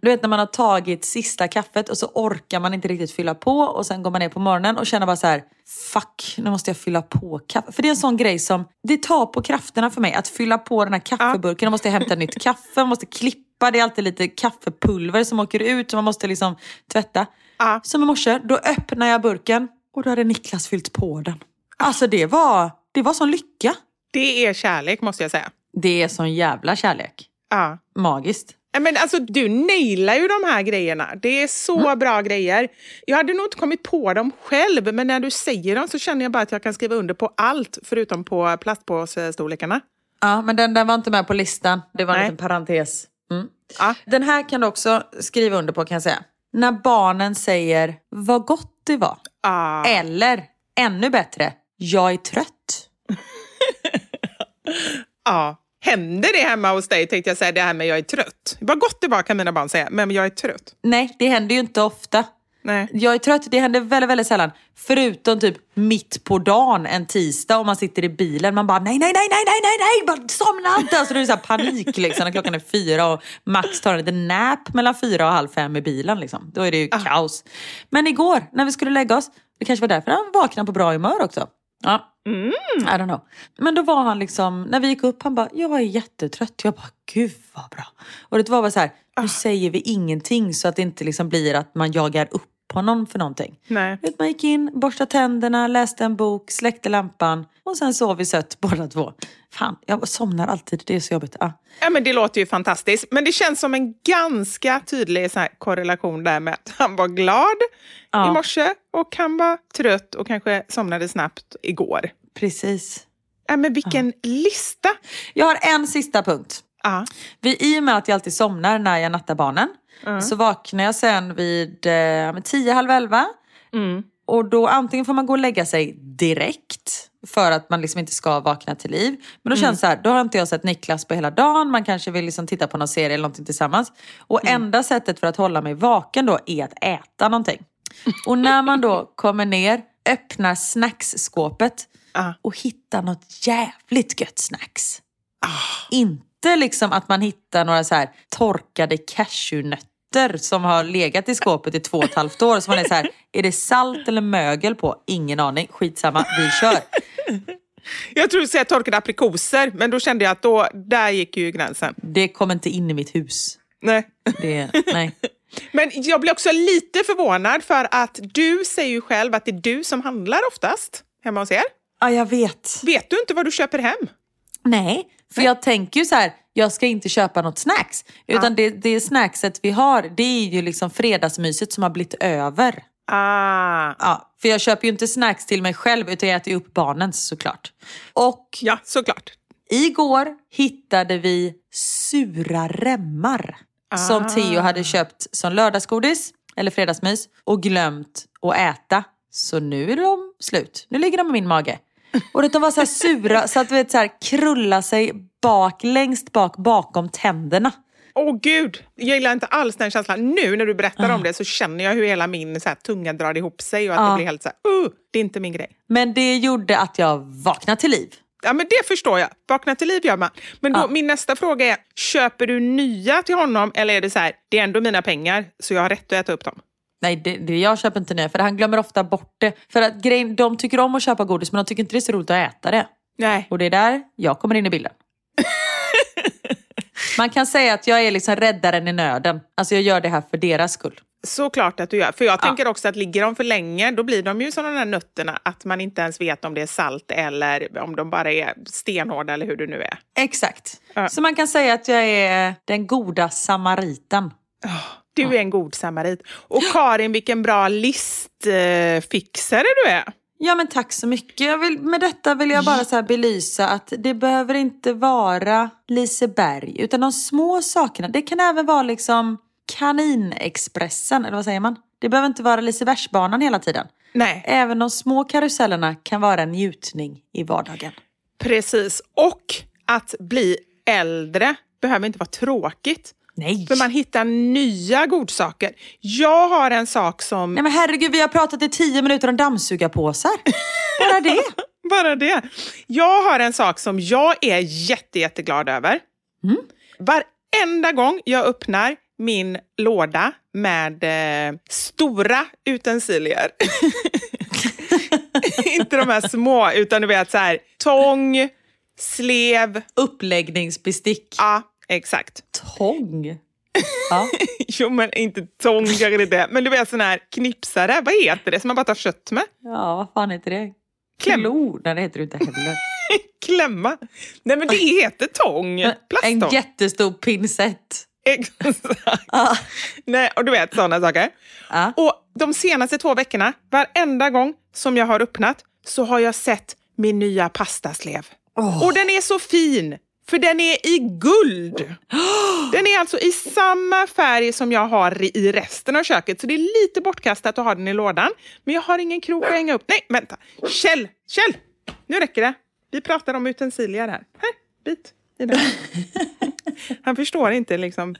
Du vet när man har tagit sista kaffet och så orkar man inte riktigt fylla på. Och sen går man ner på morgonen och känner bara så här. Fuck, nu måste jag fylla på kaffe. För det är en sån grej som, det tar på krafterna för mig. Att fylla på den här kaffeburken. Jag måste hämta nytt kaffe, man måste klippa. Det är alltid lite kaffepulver som åker ut. Så man måste liksom tvätta. Ja. Som i morse, då öppnar jag burken och då hade Niklas fyllt på den. Alltså det var, det var sån lycka. Det är kärlek måste jag säga. Det är sån jävla kärlek. Ja. Magiskt. Men alltså, du nailar ju de här grejerna. Det är så bra grejer. Jag hade nog inte kommit på dem själv, men när du säger dem så känner jag bara att jag kan skriva under på allt förutom på plastpåsestorlekarna. Ja, men den, den var inte med på listan. Det var en Nej. liten parentes. Mm. Ja. Den här kan du också skriva under på kan jag säga. När barnen säger vad gott det var. Ah. Eller ännu bättre, jag är trött. Ja. Händer det hemma hos dig, tänkte jag säga, det här med jag är trött? Vad gott det var kan mina barn säga, men jag är trött. Nej, det händer ju inte ofta. Nej. Jag är trött, det händer väldigt, väldigt sällan. Förutom typ mitt på dagen en tisdag och man sitter i bilen. Man bara nej, nej, nej, nej, nej, nej, nej, bara somna inte. Alltså det är så panik liksom när klockan är fyra och Max tar en liten nap mellan fyra och halv fem i bilen. Liksom. Då är det ju kaos. Men igår när vi skulle lägga oss, det kanske var därför han vaknade på bra humör också. Ja, I don't know. Men då var han liksom, när vi gick upp, han bara, jag är jättetrött. Jag bara, gud vad bra. Och det var bara så här, nu säger vi ingenting så att det inte liksom blir att man jagar upp honom för någonting. Nej. Man gick in, borstade tänderna, läste en bok, släckte lampan och sen sov vi sött båda två. Fan, jag somnar alltid, det är så jobbigt. Ah. Ja, men det låter ju fantastiskt. Men det känns som en ganska tydlig så korrelation där med att han var glad Ja. i morse och han var trött och kanske somnade snabbt igår. Precis. Ja, men vilken lista! Jag har en sista punkt. Ja. Vi, I och med att jag alltid somnar när jag nattar barnen så vaknar jag sen vid eh, tio, halv elva. Och då antingen får man gå och lägga sig direkt för att man liksom inte ska vakna till liv. Men då känns det så här, då har inte jag sett Niklas på hela dagen. Man kanske vill liksom titta på någon serie eller någonting tillsammans. Och enda sättet för att hålla mig vaken då är att äta någonting. Och när man då kommer ner, öppnar snacksskåpet Ja. och hittar något jävligt gött snacks. Inte liksom att man hittar några så här torkade cashewnötter som har legat i skåpet i två och ett halvt år. Så man är så här, är det salt eller mögel på? Ingen aning. Skitsamma, vi kör. Jag tror du säger torkade aprikoser, men då kände jag att då, där gick ju gränsen. Det kommer inte in i mitt hus. Nej. Det, nej. Men jag blir också lite förvånad för att du säger ju själv att det är du som handlar oftast hemma hos er. Ja, jag vet. Vet du inte vad du köper hem? Nej, för jag tänker ju så här, jag ska inte köpa något snacks. Utan det, det snackset vi har, det är ju liksom fredagsmyset som har blivit över. Ah, Ja, för jag köper ju inte snacks till mig själv utan jag äter ju upp barnens såklart. Och ja, såklart. igår hittade vi sura remmar. Som Theo hade köpt som lördagsgodis eller fredagsmys och glömt att äta. Så nu är de slut. Nu ligger de i min mage. Och de var så här sura så att du vet så här krulla sig bak, längst bak bakom tänderna. Åh gud, jag gillar inte alls den känslan. Nu när du berättar om det så känner jag hur hela min så här, tunga drar ihop sig och att Ja. det blir helt så här, uh, det är inte min grej. Men det gjorde att jag vaknade till liv. Ja, men det förstår jag. Vakna till liv gör man. Men då, Ja. min nästa fråga är, köper du nya till honom eller är det så här, det är ändå mina pengar så jag har rätt att äta upp dem? Nej, det, det, jag köper inte nya för han glömmer ofta bort det. För att grejen, de tycker om att köpa godis men de tycker inte det är så roligt att äta det. Nej. Och det är där jag kommer in i bilden. Man kan säga att jag är liksom räddaren i nöden. Alltså jag gör det här för deras skull. Såklart att du gör. För jag Ja. tänker också att ligger de för länge, då blir de ju som de där nötterna, att man inte ens vet om det är salt eller om de bara är stenhårda eller hur det nu är. Exakt. Ja. Så man kan säga att jag är den goda samariten. Du är en god samarit. Och Karin, vilken bra listfixare du är. Ja men tack så mycket. Vill, med detta vill jag bara så här belysa att det behöver inte vara Liseberg utan de små sakerna. Det kan även vara liksom Kaninexpressen, eller vad säger man? Det behöver inte vara Lisebergsbanan hela tiden. Nej, Även de små karusellerna kan vara en njutning i vardagen. precis. Och att bli äldre behöver inte vara tråkigt. Nej! För man hittar nya godsaker. Jag har en sak som... Nej men herregud, vi har pratat i tio minuter om dammsugarpåsar. Bara det. Bara det. Jag har en sak som jag är jätte, jätteglad över. Mm. Varenda gång jag öppnar min låda med eh, stora utensilier. Inte de här små, utan du vet så här tång, slev. Uppläggningsbestick. Ja, exakt. Tång. Ja. Jo, men inte tång kanske det. Men du vet sån här knipsare, vad heter det som man bara tar kött med? ja, vad fan heter det? Kläm. Klo? Nej, det heter det inte heller. Klämma. Nej, men det heter tång. En Plasttång. jättestor pinsett. Exakt. Ja. Nej, och du vet sådana saker. Ja. Och de senaste två veckorna, varenda gång som jag har öppnat så har jag sett min nya pastaslev. Och den är så fin, för den är i guld. Den är alltså i samma färg som jag har i- resten av köket, så det är lite bortkastat att ha den i lådan. Men jag har ingen krok att hänga upp. Nej, vänta. Kjell, Kjell! Nu räcker det. Vi pratar om utensilier här. Här, bit i den. Han förstår inte liksom.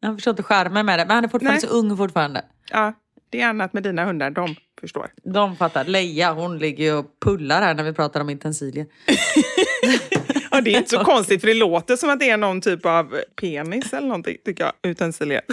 Jag förstår inte skärmen med det, men han är fortfarande Nej. så ung fortfarande. Ja, det är annat med dina hundar, de förstår. De fattar. Leia, hon ligger och pullar här när vi pratar om intensilier. Ja, det är inte så konstigt för det låter som att det är någon typ av penis eller någonting, tycker jag, utensilier.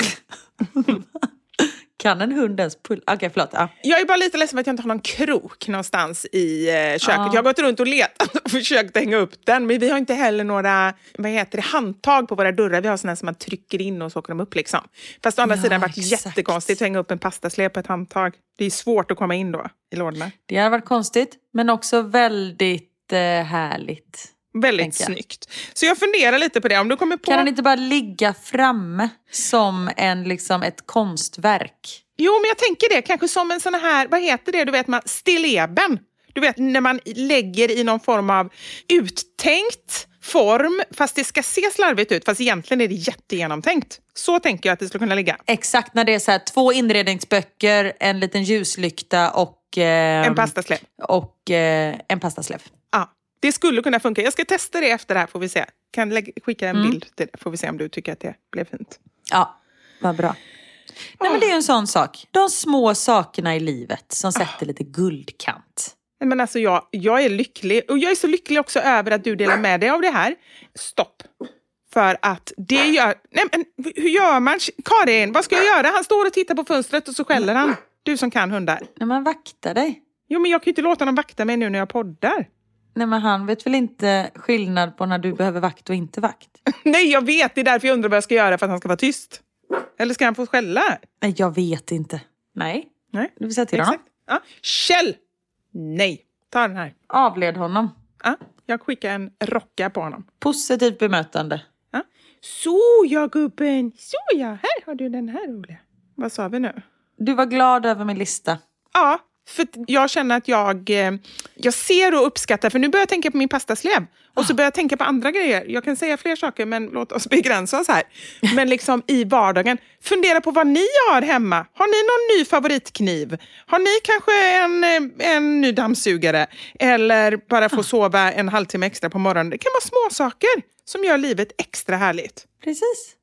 Kan en hund ens pulla? Okej, förlåt. Ja. Jag är bara lite ledsen för att jag inte har någon krok någonstans i eh, köket. Ja. Jag har gått runt och letat och försökt hänga upp den, men vi har inte heller några vad heter det, handtag på våra dörrar. Vi har såna som man trycker in och så åker de upp. Liksom. Fast å andra Ja, sidan har det varit exakt. jättekonstigt att hänga upp en pastaslev på ett handtag. Det är svårt att komma in då i lådorna. Det har varit konstigt, men också väldigt eh, härligt. Väldigt snyggt. Så jag funderar lite på det. Om du kommer på... Kan den inte bara ligga framme som en, liksom, ett konstverk? Jo, men jag tänker det. Kanske som en sån här, vad heter det, du vet, man, stilleben. Du vet, när man lägger i någon form av uttänkt form, fast det ska se slarvigt ut, fast egentligen är det jättegenomtänkt. Så tänker jag att det skulle kunna ligga. Exakt, när det är så här, två inredningsböcker, en liten ljuslykta och, eh, En pastasläpp. och eh, en pastaslev. Det skulle kunna funka. Jag ska testa det efter det här, får vi se. Kan lägga, skicka en bild till det, får vi se om du tycker att det blev fint. Ja, vad bra. Nej, men det är en sån sak. De små sakerna i livet som sätter lite guldkant. Nej, Men alltså jag, jag är lycklig. Och jag är så lycklig också över att du delar med dig av det här. Stopp. För att det gör... Nej, men hur gör man? Karin, vad ska jag göra? Han står och tittar på fönstret och så skäller han. Du som kan hundar. Nej, men vakta dig. Jo, men jag kan ju inte låta honom vakta mig nu när jag poddar. Nej, men han vet väl inte skillnad på när du behöver vakt och inte vakt? Nej, jag vet. Det är därför jag undrar vad jag ska göra för att han ska vara tyst. Eller ska han få skälla? Nej, jag vet inte. Nej, Nej. du vill säga till honom. Ja. Kjell! Nej. Ta den här. Avled honom. Ja. Jag skickar en rocka på honom. Positivt bemötande. Ja. Så ja, gubben. Så ja, här har du den här roliga. Vad sa vi nu? Du var glad över min lista. Ja, för jag känner att jag, eh, jag ser och uppskattar, för nu börjar jag tänka på min pastaslev. Och så börjar jag tänka på andra grejer. Jag kan säga fler saker, men låt oss begränsa oss här. Men liksom i vardagen. Fundera på vad ni har hemma. Har ni någon ny favoritkniv? Har ni kanske en, eh, en ny dammsugare? Eller bara få sova en halvtimme extra på morgonen. Det kan vara små saker som gör livet extra härligt. Precis.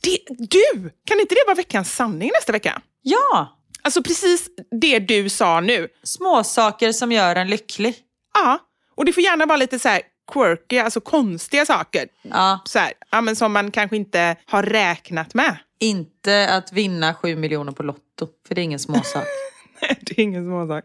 Det, du! Kan inte det vara veckans sanning nästa vecka? Ja, Alltså precis det du sa nu. små saker som gör en lycklig. Ja, och det får gärna vara lite så här quirky, alltså konstiga saker. Ja, Så här, ja, men som man kanske inte har räknat med. inte att vinna sju miljoner på Lotto, för det är ingen småsak. det är ingen småsak.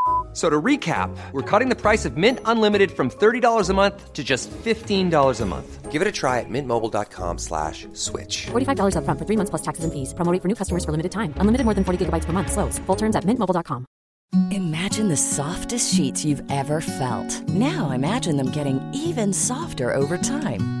So to recap, we're cutting the price of Mint Unlimited from $30 a month to just $15 a month. Give it a try at mintmobile.com slash switch. $45 upfront for three months plus taxes and fees. Promo rate for new customers for limited time. Unlimited more than 40 gigabytes per month. Slows. Full terms at mintmobile.com. Imagine the softest sheets you've ever felt. Now imagine them getting even softer over time.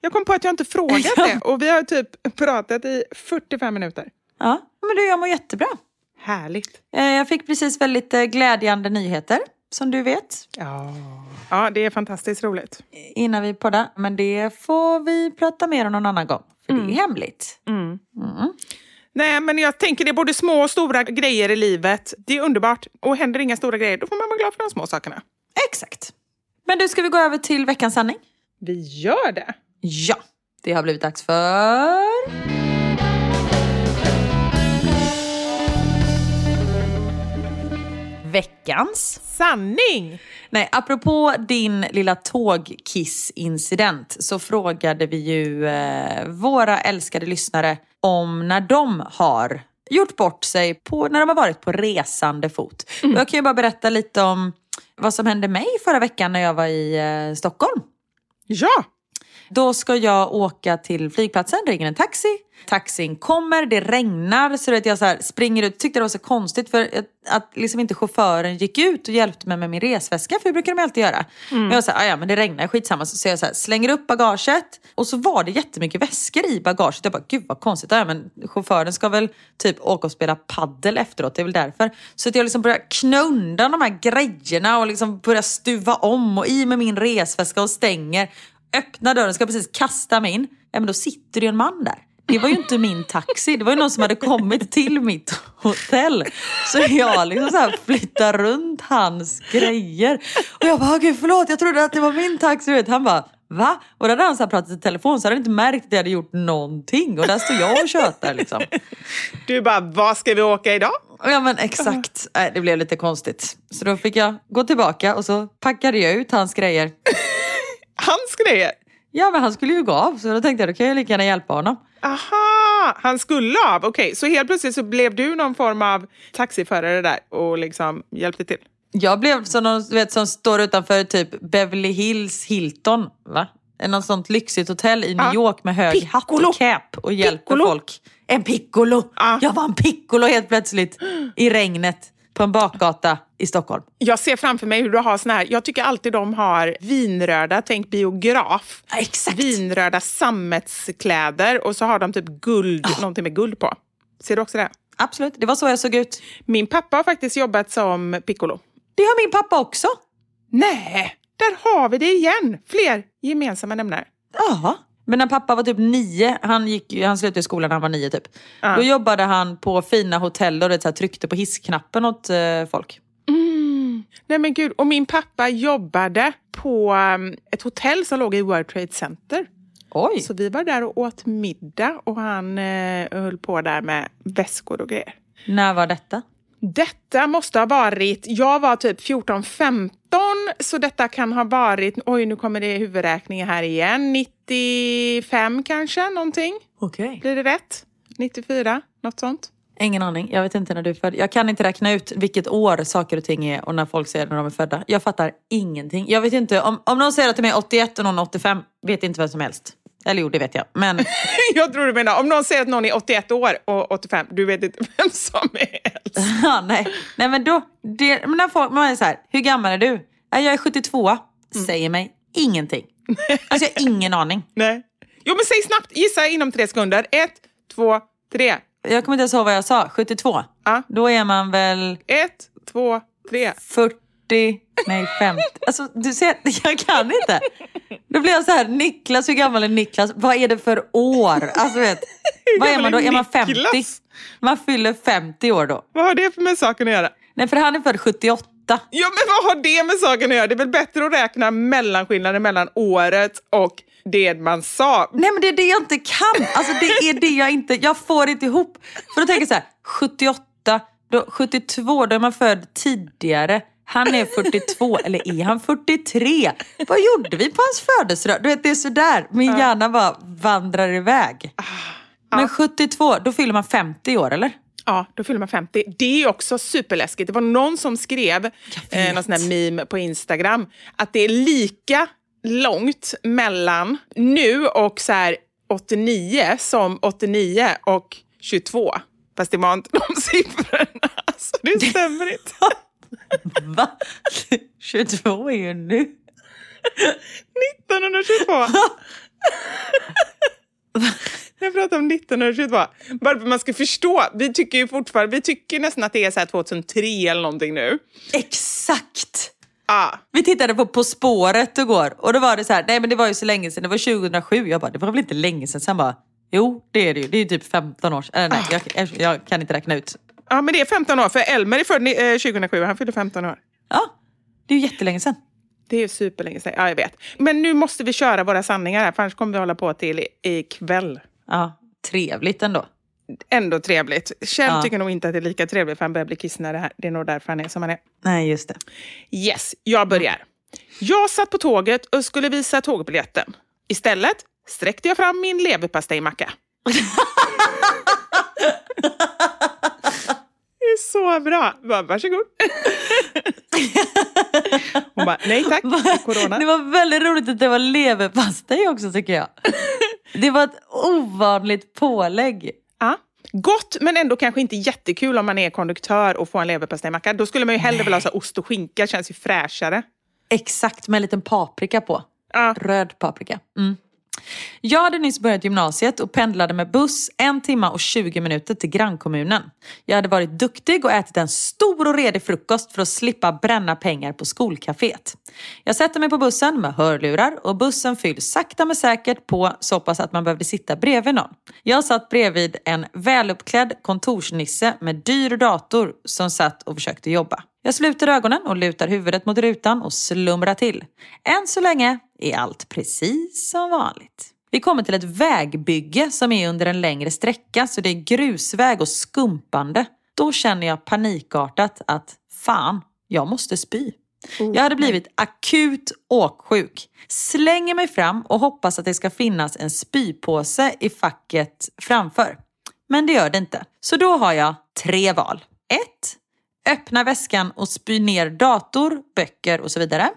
jag kom på att jag inte frågat det och vi har typ pratat i 45 minuter. Ja, men du, jag mår jättebra. Härligt. Eh, Jag fick precis väldigt glädjande nyheter, som du vet, Ja. ja, det är fantastiskt roligt. innan vi poddar. Men det får vi prata mer om någon annan gång, för det är hemligt. Mm. Nej, men jag tänker det är både små och stora grejer i livet. Det är underbart. Och händer inga stora grejer, då får man vara glad för de små sakerna. Exakt. Men du, ska vi gå över till veckans sanning? Vi gör det. Ja, det har blivit dags för... Veckans Sanning! Nej, apropå din lilla tågkiss-incident så frågade vi ju eh, våra älskade lyssnare om när de har gjort bort sig på, när de har varit på resande fot. Och jag kan ju bara berätta lite om vad som hände mig förra veckan när jag var i eh, Stockholm. Ja! Då ska jag åka till flygplatsen, ringer en taxi. Taxin kommer, det regnar så att jag så här springer ut. Tyckte det var så konstigt för att, att liksom inte chauffören gick ut och hjälpte mig med min resväska, för det brukar de alltid göra. Men jag sa, "Ah, ja men det regnar, skitsamma. Så, så jag så här, slänger upp bagaget och så var det jättemycket väskor i bagaget. Jag bara, gud vad konstigt. Ja, men chauffören ska väl typ åka och spela paddel efteråt, det är väl därför. Så att jag liksom börjar knö undan de här grejerna och liksom börjar stuva om och i med min resväska och stänger. Öppnar dörren, ska precis kasta mig in. Ja men då sitter det ju en man där. Det var ju inte min taxi, det var ju någon som hade kommit till mitt hotell. Så jag liksom så här flyttar runt hans grejer. Och jag bara, gud förlåt, jag trodde att det var min taxi. Vet. Han bara, va? Och då hade han så pratat i telefon så hade han inte märkt att jag hade gjort någonting. Och där står jag och tjötar liksom. Du bara, vad ska vi åka idag? Ja men exakt, det blev lite konstigt. Så då fick jag gå tillbaka och så packade jag ut hans grejer. Hans grejer. Ja men han skulle ju gå av så då tänkte jag då kan jag lika gärna hjälpa honom. Aha, han skulle av. Okej, så helt plötsligt så blev du någon form av taxiförare där och liksom hjälpte till. Jag blev som någon vet, som står utanför typ Beverly Hills Hilton, va? Något sånt lyxigt hotell i New Ja. York med hög hatt Piccolo. och cap och hjälper Piccolo. folk. En piccolo! Ja. Jag var en piccolo helt plötsligt i regnet på en bakgata i Stockholm. Jag ser framför mig hur du har såna här, jag tycker alltid de har vinröda, tänk biograf. Ja, exakt. Vinröda sammetskläder och så har de typ guld, någonting med guld på. Ser du också det? Absolut, det var så jag såg ut. Min pappa har faktiskt jobbat som piccolo. Det har min pappa också. Nej, där har vi det igen! Fler gemensamma nämnare. Ja. Men när pappa var typ nio, han, gick, han slutade skolan när han var nio typ. Ja. Då jobbade han på fina hotell och det, så här, tryckte på hissknappen åt eh, folk. Nej men gud, och min pappa jobbade på um, ett hotell som låg i World Trade Center. Oj! Så vi var där och åt middag och han eh, höll på där med väskor och grejer. När var detta? Detta måste ha varit, jag var typ 14-15 så detta kan ha varit, oj nu kommer det huvudräkningar här igen, 95 kanske någonting? Okej. Blir det rätt? 94? Något sånt? Ingen aning. Jag vet inte när du är född. Jag kan inte räkna ut vilket år saker och ting är och när folk säger när de är födda. Jag fattar ingenting. Jag vet inte, om, om någon säger att de är 81 och någon är 85, vet inte vem som helst. Eller jo, det vet jag. Men Jag tror du menar, om någon säger att någon är 81 år och 85, du vet inte vem som är äldst. ja, nej. nej, men då... Det, men när folk, man är så här, hur gammal är du? "Ja, Jag är 72. Säger mig ingenting. Alltså jag har ingen aning. Nej. Jo, men säg snabbt. Gissa inom tre sekunder. Ett, två, tre. Jag kommer inte ens ihåg vad jag sa. 72. Ja. Då är man väl Ett, två, tre. 40, nej 50. Alltså du ser, jag kan inte. Då blir jag så här, Niklas, hur gammal är Niklas? Vad är det för år? Alltså vet, vad är man då? Är man 50? Niklas? Man fyller 50 år då. Vad har det med saken att göra? Nej, för han är född 78. Ja, men vad har det med saken att göra? Det är väl bättre att räkna mellanskillnaden mellan året och det man sa. Nej men det är det jag inte kan. Alltså det är det jag inte, jag får inte ihop. För då tänker jag så här, 78, då, 72, då är man född tidigare. Han är 42, eller är han 43? Vad gjorde vi på hans födelsedag? Du vet, det är sådär. Min hjärna bara vandrar iväg. Men 72, då fyller man 50 år, eller? Ja, då fyller man 50. Det är också superläskigt. Det var någon som skrev, eh, någon sån här meme på Instagram, att det är lika långt mellan nu och så här 89 som 89 och 22. Fast det var inte de siffrorna. Så det stämmer inte. Va? 22 är ju nu. 1922. Jag pratar om 1922. Bara för att man ska förstå. Vi tycker ju fortfarande, vi tycker nästan att det är så här 2003 eller någonting nu. Exakt! Ja. Vi tittade på På spåret igår och då var det så här, nej men det var ju så länge sedan, det var 2007. Jag bara, det var väl inte länge sedan? Sen bara, jo det är det ju. Det är ju typ 15 år sedan. Eller nej, jag, jag, jag kan inte räkna ut. Ja, men det är 15 år. För Elmer är född eh, 2007 han fyllde 15 år. Ja, det är ju jättelänge sedan. Det är superlänge sedan. Ja, jag vet. Men nu måste vi köra våra sanningar här, för annars kommer vi hålla på till i- ikväll. Ja, trevligt ändå. Ändå trevligt. Kjell Ja. tycker nog inte att det är lika trevligt för han börjar bli kissnödig här. Det är nog därför han är som han är. Nej, just det. Yes, jag börjar. Jag satt på tåget och skulle visa tågbiljetten. Istället sträckte jag fram min leverpastejmacka. Är så bra. Bara, varsågod. Hon bara, nej tack, corona. Det var väldigt roligt att det var leverpastej också tycker jag. Det var ett ovanligt pålägg. Ja. Gott, men ändå kanske inte jättekul om man är konduktör och får en leverpastejmacka. Då skulle man ju hellre vilja ha ost och skinka, känns ju fräschare. Exakt, med en liten paprika på. Ja. Röd paprika. Mm. Jag hade nyss börjat gymnasiet och pendlade med buss en timme och 20 minuter till grannkommunen. Jag hade varit duktig och ätit en stor och redig frukost för att slippa bränna pengar på skolcaféet. Jag sätter mig på bussen med hörlurar och bussen fylls sakta men säkert på så pass att man behövde sitta bredvid någon. Jag satt bredvid en väluppklädd kontorsnisse med dyr dator som satt och försökte jobba. Jag sluter ögonen och lutar huvudet mot rutan och slumrar till. Än så länge är allt precis som vanligt. Vi kommer till ett vägbygge som är under en längre sträcka så det är grusväg och skumpande. Då känner jag panikartat att fan, jag måste spy. Jag hade blivit akut åksjuk. Slänger mig fram och hoppas att det ska finnas en spypåse i facket framför. Men det gör det inte. Så då har jag tre val. Ett, Öppna väskan och spy ner dator, böcker och så vidare.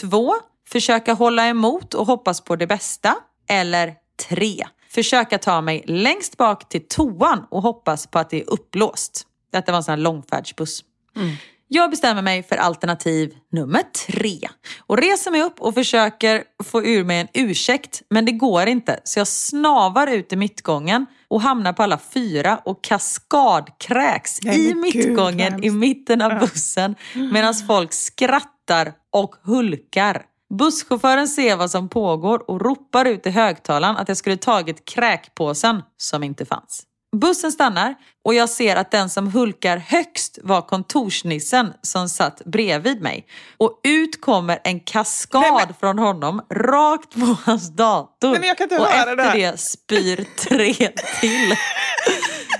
Två, Försöka hålla emot och hoppas på det bästa. Eller tre, Försöka ta mig längst bak till toan och hoppas på att det är upplåst. Detta var en sån här långfärdsbuss. Mm. Jag bestämmer mig för alternativ nummer tre och reser mig upp och försöker få ur mig en ursäkt men det går inte så jag snavar ut i mittgången och hamnar på alla fyra och kaskadkräks Nej, i gud, mittgången vad i mitten av bussen medan folk skrattar och hulkar. Busschauffören ser vad som pågår och ropar ut i högtalaren att jag skulle tagit kräkpåsen som inte fanns. Bussen stannar och jag ser att den som hulkar högst var kontorsnissen som satt bredvid mig. Och ut kommer en kaskad Nej, men- från honom rakt på hans dator. Nej, och efter det det spyr tre till.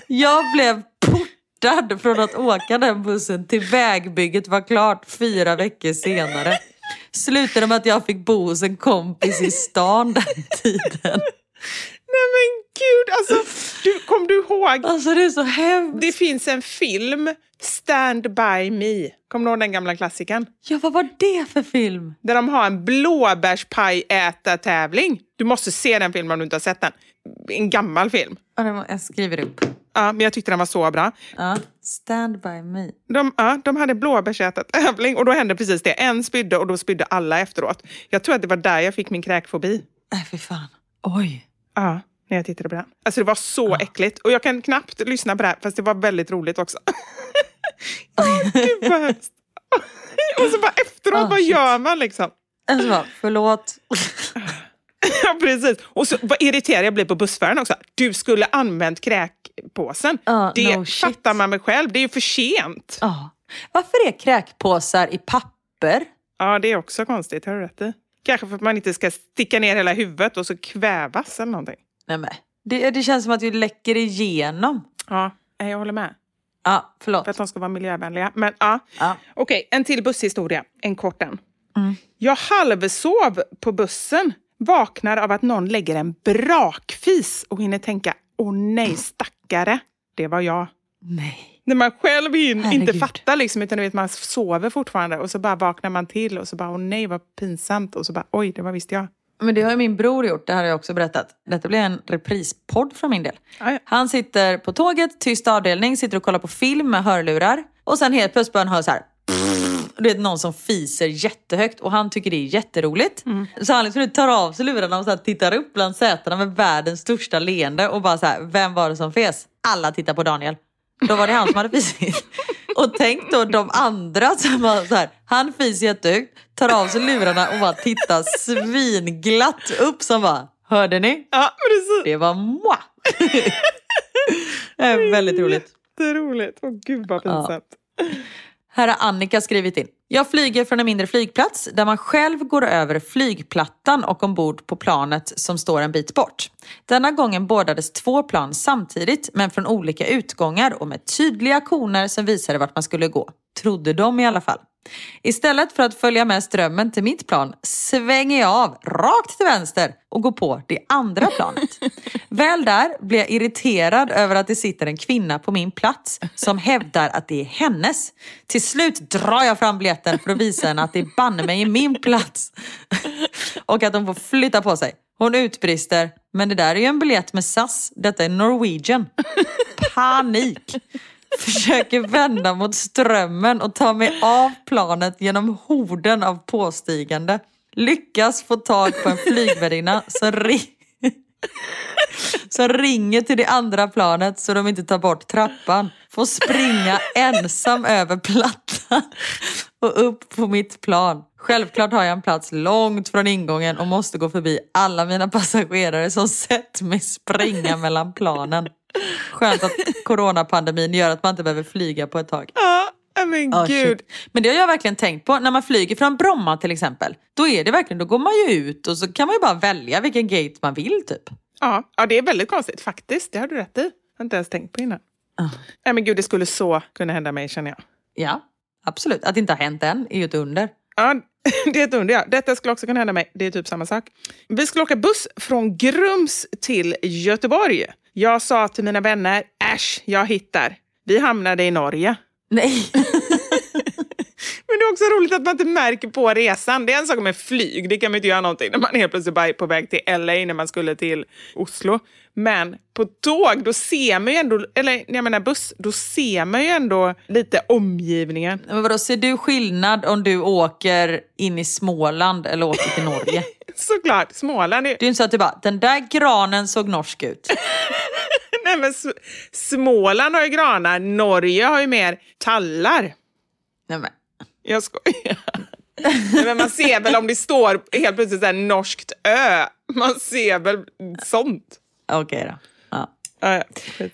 Jag blev portad från att åka den bussen till vägbygget var klart fyra veckor senare. Slutade med att jag fick bo hos en kompis i stan den tiden. Nej men gud alltså, du, kom du ihåg? Alltså det är så hemskt. Det finns en film, Stand by me. Kommer du ihåg den gamla klassikern? Ja, vad var det för film? Där de har en blåbärspajätartävling. Du måste se den filmen om du inte har sett den. En gammal film. Ja, Jag skriver upp. Ja, men jag tyckte den var så bra. Ja. Stand by me. De, ja, de hade blåbärsätartävling och då hände precis det. En spydde och då spydde alla efteråt. Jag tror att det var där jag fick min kräkfobi. Nej, fy fan. Oj. Ja, när jag tittade på den. Alltså det var så äckligt. Och jag kan knappt lyssna på det här, fast det var väldigt roligt också. Åh, gud vad hemskt. Och så bara efteråt, Ah, vad shit. gör man liksom? Alltså, bara, förlåt. Ja, precis. Och så vad irriterad jag blir på bussföraren också. Du skulle använt kräkpåsen. Ja, det no fattar man med själv. Det är ju för sent. Ja. Varför är kräkpåsar i papper? Ja, det är också konstigt. Har du rätt i. Kanske för att man inte ska sticka ner hela huvudet och så kvävas eller någonting. Nej, men. Det, det känns som att vi läcker igenom. Ja, jag håller med. Ja, förlåt. För att de ska vara miljövänliga. Men ja. Ja. Okej, en till busshistoria. En kort en. Jag halvsov på bussen. Vaknar av att någon lägger en brakfis och hinner tänka, åh nej, stackare. Det var jag. Nej. När man själv in, inte fattar liksom, utan du vet, man sover fortfarande och så bara vaknar man till och så bara, åh nej vad pinsamt. Och så bara, oj, det var visst jag. Men det har ju min bror gjort, det här har jag också berättat. Detta blir en reprispodd från min del. Ja. Han sitter på tåget, tyst avdelning, sitter och kollar på film med hörlurar. Och sen helt plötsligt börjar han höra så här. Du vet någon som fiser jättehögt och han tycker det är jätteroligt. Så han liksom tar av sig lurarna och så tittar upp bland sätena med världens största leende och bara så här, vem var det som fes? Alla tittar på Daniel. Då var det han som hade fisit. Och tänk då de andra som var så här, han fiser jättehögt, tar av sig lurarna och bara tittar svinglatt upp som bara, hörde ni? Ja, precis. Det var moi! det är väldigt roligt. Jätteroligt. Åh gud vad pinsamt. Här har Annika skrivit in. Jag flyger från en mindre flygplats där man själv går över flygplattan och ombord på planet som står en bit bort. Denna gången bordades två plan samtidigt men från olika utgångar och med tydliga koner som visade vart man skulle gå. Trodde de i alla fall. Istället för att följa med strömmen till mitt plan svänger jag av rakt till vänster och går på det andra planet. Väl där blir jag irriterad över att det sitter en kvinna på min plats som hävdar att det är hennes. Till slut drar jag fram biljetten för att visa henne att det banne mig är min plats. Och att hon får flytta på sig. Hon utbrister, men det där är ju en biljett med SAS. Detta är Norwegian. Panik. Försöker vända mot strömmen och ta mig av planet genom horden av påstigande. Lyckas få tag på en flygvärdinna som, ri- som ringer till det andra planet så de inte tar bort trappan. Får springa ensam över plattan och upp på mitt plan. Självklart har jag en plats långt från ingången och måste gå förbi alla mina passagerare som sett mig springa mellan planen. Skönt att coronapandemin gör att man inte behöver flyga på ett tag. Ja, men Ja, gud. shit. Men det har jag verkligen tänkt på. När man flyger från Bromma till exempel. Då är det verkligen, då går man ju ut och så kan man ju bara välja vilken gate man vill typ. Ja, ja, det är väldigt konstigt faktiskt. Det har du rätt i. Jag har inte ens tänkt på innan. Ja. Nej men gud, det skulle så kunna hända mig känner jag. Ja, absolut. Att det inte har hänt än är ju ett under. Ja, det är ett under. Ja. Detta skulle också kunna hända mig. Det är typ samma sak. Vi skulle åka buss från Grums till Göteborg. Jag sa till mina vänner, äsch, jag hittar. Vi hamnade i Norge. Nej. Men det är också roligt att man inte märker på resan. Det är en sak med flyg, det kan man inte göra någonting när man helt plötsligt bara är på väg till LA när man skulle till Oslo. Men på tåg, då ser man ju ändå, eller jag menar buss, då ser man ju ändå lite omgivningen. Men vadå, ser du skillnad om du åker in i Småland eller åker till Norge? Såklart, Småland är... Det är inte så att du bara, den där granen såg norsk ut. Nej, men S- Småland har ju granar, Norge har ju mer tallar. Nej, men. Jag skojar. Nej, men man ser väl om det står helt plötsligt så här norskt ö. Man ser väl sånt. Okej då. Ja. Ja,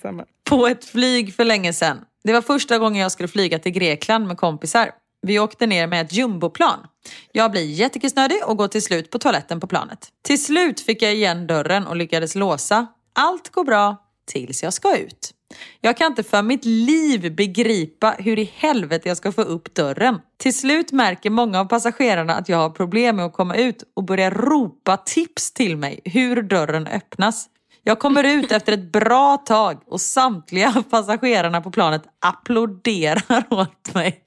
ja. På ett flyg för länge sedan. Det var första gången jag skulle flyga till Grekland med kompisar. Vi åkte ner med ett jumboplan. Jag blir jättekissnödig och går till slut på toaletten på planet. Till slut fick jag igen dörren och lyckades låsa. Allt går bra tills jag ska ut. Jag kan inte för mitt liv begripa hur i helvete jag ska få upp dörren. Till slut märker många av passagerarna att jag har problem med att komma ut och börjar ropa tips till mig hur dörren öppnas. Jag kommer ut efter ett bra tag och samtliga passagerarna på planet applåderar åt mig.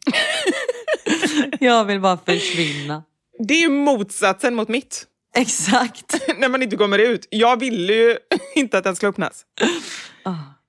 Jag vill bara försvinna. Det är ju motsatsen mot mitt. Exakt. när man inte kommer ut. Jag ville ju inte att den skulle öppnas.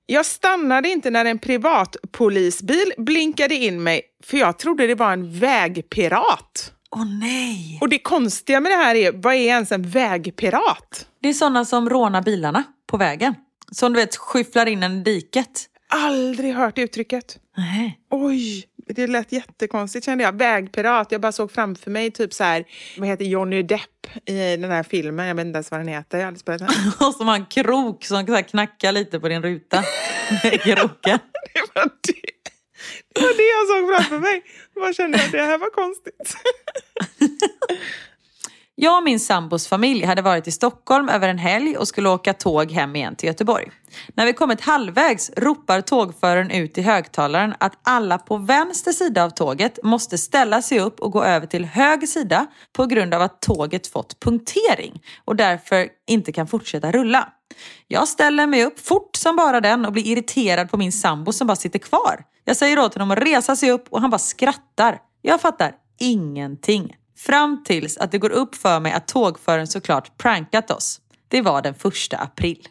Jag stannade inte när en privatpolisbil blinkade in mig för jag trodde det var en vägpirat. Åh nej. Och det konstiga med det här är, vad är ens en vägpirat? Det är sådana som rånar bilarna på vägen. Som du vet skyfflar in en i diket. Aldrig hört uttrycket. Nej. Oj, det lät jättekonstigt kände jag. Vägpirat, jag bara såg framför mig typ så här, vad heter Johnny Depp i den här filmen, jag vet inte ens vad den heter. Jag har aldrig spelat den. Och som har en krok som så knackar lite på din ruta. Kroken. Det var det. Det var det jag såg framför mig. Jag bara kände att det här var konstigt. Jag och min sambos familj hade varit i Stockholm över en helg och skulle åka tåg hem igen till Göteborg. När vi kommit halvvägs ropar tågföraren ut i högtalaren att alla på vänster sida av tåget måste ställa sig upp och gå över till höger sida på grund av att tåget fått punktering och därför inte kan fortsätta rulla. Jag ställer mig upp fort som bara den och blir irriterad på min sambo som bara sitter kvar. Jag säger åt honom att resa sig upp och han bara skrattar. Jag fattar ingenting. Fram tills att det går upp för mig att tågföraren såklart prankat oss. Det var den första april.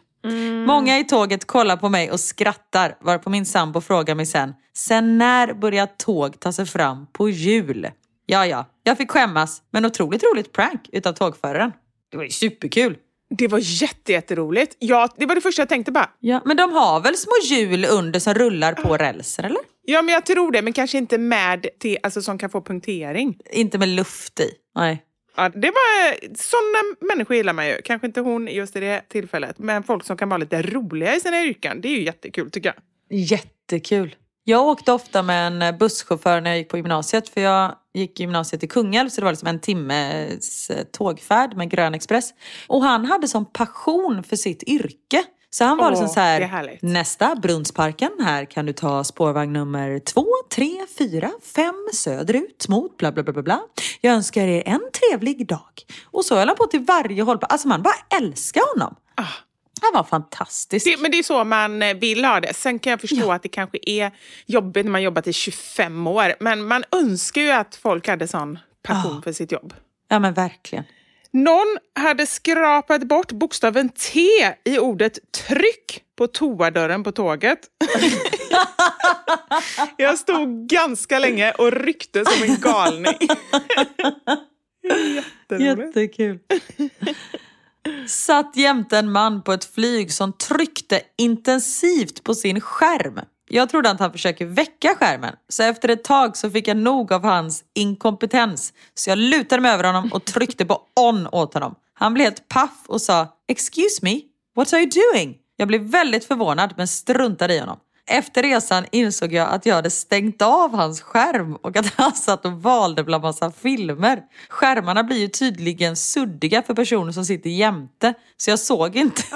Många i tåget kollar på mig och skrattar varpå min sambo frågar mig sen, sen när börjar tåg ta sig fram på jul? Ja, ja, jag fick skämmas, men otroligt roligt prank utav tågföraren. Det var ju superkul. Det var jätte, jätteroligt. Ja, det var det första jag tänkte bara. Ja, men de har väl små hjul under som rullar på rälsen, eller? Ja, men jag tror det, men kanske inte med till, alltså, som kan få punktering. Inte med luft i. Nej. Ja, det var, sådana människor gillar man ju. Kanske inte hon just i det tillfället, men folk som kan vara lite roliga i sina yrken. Det är ju jättekul tycker jag. Jättekul. Jag åkte ofta med en busschaufför när jag gick på gymnasiet. För jag gick gymnasiet i Kungälv så det var liksom en timmes eh, tågfärd med Grön Express. Och han hade sån passion för sitt yrke. Så han var Åh, liksom så här, nästa Brunnsparken, här kan du ta spårvagn nummer två, tre, fyra, fem söderut mot bla bla bla bla bla. Jag önskar er en trevlig dag. Och så höll han på till varje hållplats. Alltså man bara älskar honom. Han var fantastisk. Ah. Det, men det är så man eh, vill ha det. Sen kan jag förstå att det kanske är jobbigt när man jobbat i 25 år. Men man önskar ju att folk hade sån passion Ja. för sitt jobb. Ja men verkligen. Någon hade skrapat bort bokstaven T i ordet tryck på toadörren på tåget. jag stod ganska länge och ryckte som en galning. Jättekul. Satt jämte en man på ett flyg som tryckte intensivt på sin skärm. Jag trodde att han försöker väcka skärmen, så efter ett tag så fick jag nog av hans inkompetens. Så jag lutade mig över honom och tryckte på on åt honom. Han blev helt paff och sa “Excuse me, what are you doing?” Jag blev väldigt förvånad men struntade i honom. Efter resan insåg jag att jag hade stängt av hans skärm och att han satt och valde bland massa filmer. Skärmarna blir ju tydligen suddiga för personer som sitter jämte, så jag såg inte.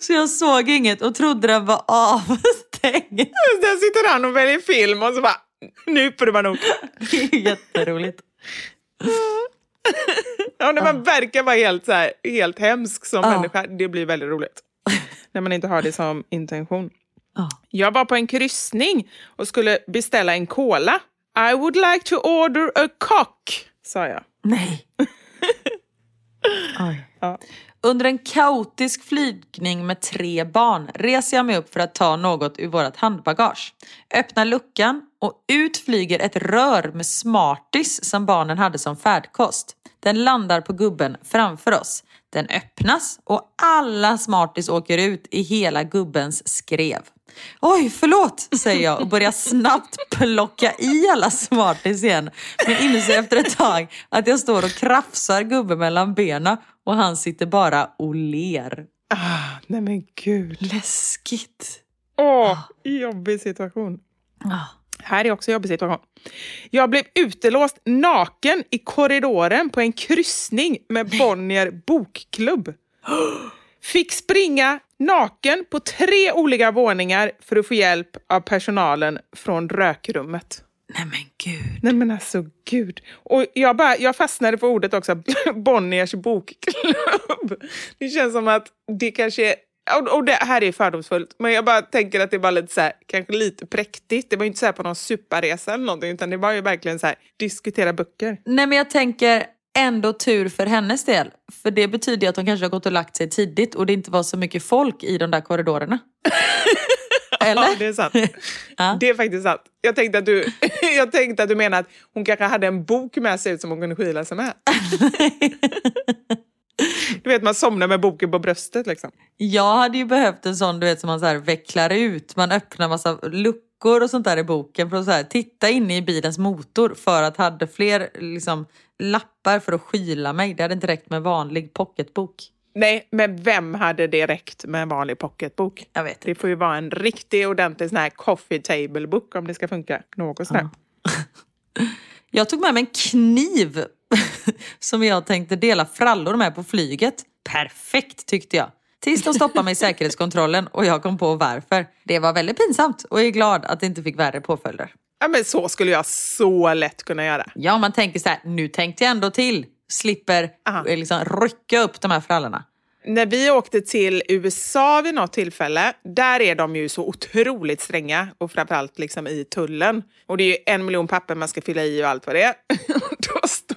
så jag såg inget och trodde den var avstängd. Där sitter han och väljer film och så bara, nu får det vara nog. Det är jätteroligt. Ja, när man verkar vara helt, så här, helt hemsk som Ja. människa, det blir väldigt roligt. När man inte har det som intention. Ja. Jag var på en kryssning och skulle beställa en cola. I would like to order a cock, sa jag. Nej. Ja. Under en kaotisk flygning med tre barn reser jag mig upp för att ta något ur vårt handbagage. Öppnar luckan och ut flyger ett rör med Smarties som barnen hade som färdkost. Den landar på gubben framför oss. Den öppnas och alla Smarties åker ut i hela gubbens skrev. Oj, förlåt, säger jag och börjar snabbt plocka i alla Smarties igen. Men inser efter ett tag att jag står och krafsar gubben mellan benen och han sitter bara och ler. Ah, nej men gud. Läskigt. Åh, jobbig situation. Ah. Här är också en jobbig situation. Jag blev utelåst naken i korridoren på en kryssning med Bonnier bokklubb. Fick springa naken på tre olika våningar för att få hjälp av personalen från rökrummet. Nej men gud. Nej men alltså gud. Och jag, bara, jag fastnade på ordet också, Bonniers bokklubb. Det känns som att det kanske är och, och det här är fördomsfullt, men jag bara tänker att det var lite så här, kanske lite präktigt. Det var ju inte så här på någon superresa eller någonting, utan det var ju verkligen så här, diskutera böcker. Nej men jag tänker ändå tur för hennes del. För det betyder ju att hon kanske har gått och lagt sig tidigt och det inte var så mycket folk i de där korridorerna. Eller? Ja, det är sant. Ja. Det är faktiskt sant. Jag tänkte, att du, jag tänkte att du menar att hon kanske hade en bok med sig ut som hon kunde skilläsa med. Du vet, man somnar med boken på bröstet liksom. Jag hade ju behövt en sån du vet som man så här vecklar ut. Man öppnar massa luckor och sånt där i boken för att så här, titta inne i bilens motor för att hade fler liksom, lappar för att skyla mig. Det hade inte räckt med vanlig pocketbok. Nej, men vem hade det räckt med en vanlig pocketbok? Jag vet Det får ju vara en riktig ordentlig sån här coffee table book om det ska funka. Något sånt där. Jag tog med mig en kniv som jag tänkte dela frallor med på flyget. Perfekt tyckte jag. Tills de stoppade mig i säkerhetskontrollen och jag kom på varför. Det var väldigt pinsamt och jag är glad att det inte fick värre påföljder. Ja, men så skulle jag så lätt kunna göra. Ja, man tänker så här, nu tänkte jag ändå till. Slipper Aha. eh, liksom rycka upp de här frallorna. När vi åkte till USA vid något tillfälle, där är de ju så otroligt stränga och framförallt liksom i tullen. Och det är ju en miljon papper man ska fylla i och allt vad det är.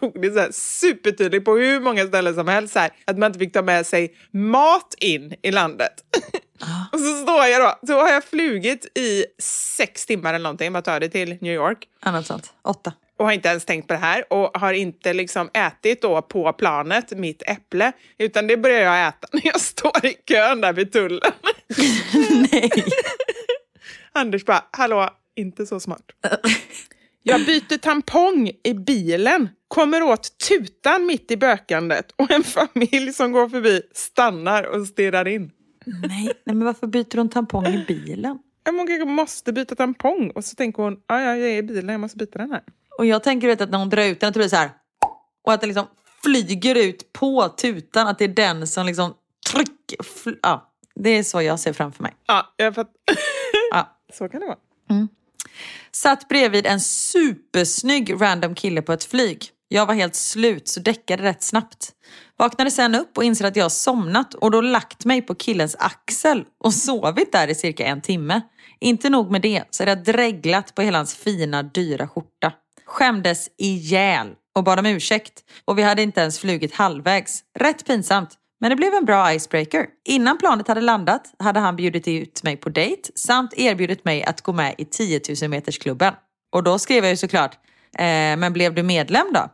Stod det så här supertydligt på hur många ställen som helst här, att man inte fick ta med sig mat in i landet. Och så står jag då, så har jag flugit i sex timmar eller någonting, vad tar det till New York? Annat sånt. Åtta. och har inte ens tänkt på det här och har inte liksom ätit då på planet mitt äpple utan det börjar jag äta när jag står i kön där vid tullen. Nej. Anders bara, hallå, inte så smart. Jag byter tampong i bilen, kommer åt tutan mitt i bökandet och en familj som går förbi stannar och stirrar in. Nej. Nej, men varför byter hon tampong i bilen? Hon kanske måste byta tampong och så tänker hon, ja, ja, jag är i bilen, jag måste byta den här. Och jag tänker vet, att när hon drar ut den att det blir så här. Och att det liksom flyger ut på tutan. Att det är den som liksom trycker. Ja, det är så jag ser framför mig. Ja, jag fatt... Ja. så kan det vara. Satt bredvid en supersnygg random kille på ett flyg. Jag var helt slut så däckade rätt snabbt. Vaknade sen upp och inser att jag somnat och då lagt mig på killens axel och sovit där i cirka en timme. Inte nog med det så hade jag dreglat på hela hans fina dyra skjorta. Skämdes ihjäl och bad om ursäkt och vi hade inte ens flugit halvvägs. Rätt pinsamt. Men det blev en bra icebreaker. Innan planet hade landat hade han bjudit ut mig på dejt samt erbjudit mig att gå med i 10 000 metersklubben. Och då skrev jag ju såklart, eh, men blev du medlem då?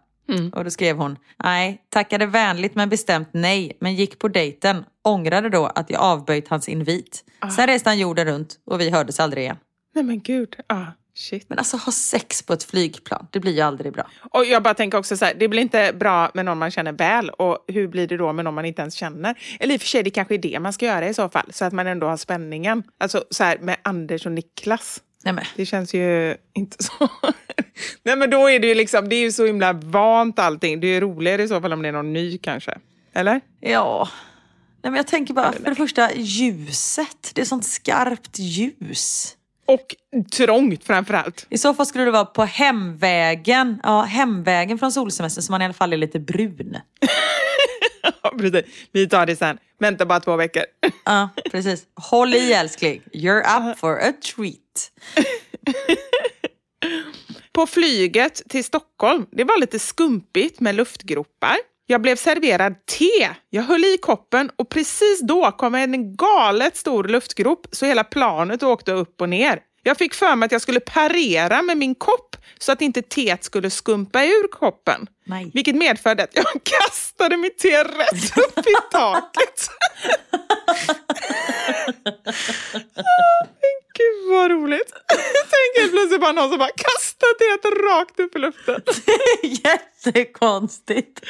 Och då skrev hon, nej, tackade vänligt men bestämt nej, men gick på dejten. Ångrade då att jag avböjt hans invit. Sen reste han jorden runt och vi hördes aldrig igen. Nej men gud, ah, shit. Men alltså ha sex på ett flygplan, det blir ju aldrig bra. Och jag bara tänker också så här, det blir inte bra med någon man känner väl och hur blir det då med någon man inte ens känner? Eller i och för sig, det kanske är det man ska göra i så fall, så att man ändå har spänningen. Alltså så här med Anders och Niklas. Nej men, Det känns ju inte så... Nej men då är det ju liksom, det är ju så himla vant allting. Det är ju roligare i så fall om det är någon ny kanske. Eller? ja. Nej men jag tänker bara, för det första ljuset. Det är sånt skarpt ljus. Och trångt framför allt. I så fall skulle det vara på hemvägen, ja hemvägen från solsemestern så man i alla fall är lite brun. Ja, precis. Vi tar det sen. Vänta bara två veckor. Ja, precis. Håll i älskling. You're up for a treat. På flyget till Stockholm, det var lite skumpigt med luftgropar. Jag blev serverad te. Jag höll i koppen och precis då kom en galet stor luftgrop så hela planet åkte upp och ner. Jag fick för mig att jag skulle parera med min kopp så att inte teet skulle skumpa ur koppen. Nej. Vilket medförde att jag kastade mitt te rätt upp i taket. Gud vad roligt. Tänk helt plötsligt bara någon som bara kastar teet rakt upp i luften. Jättekonstigt.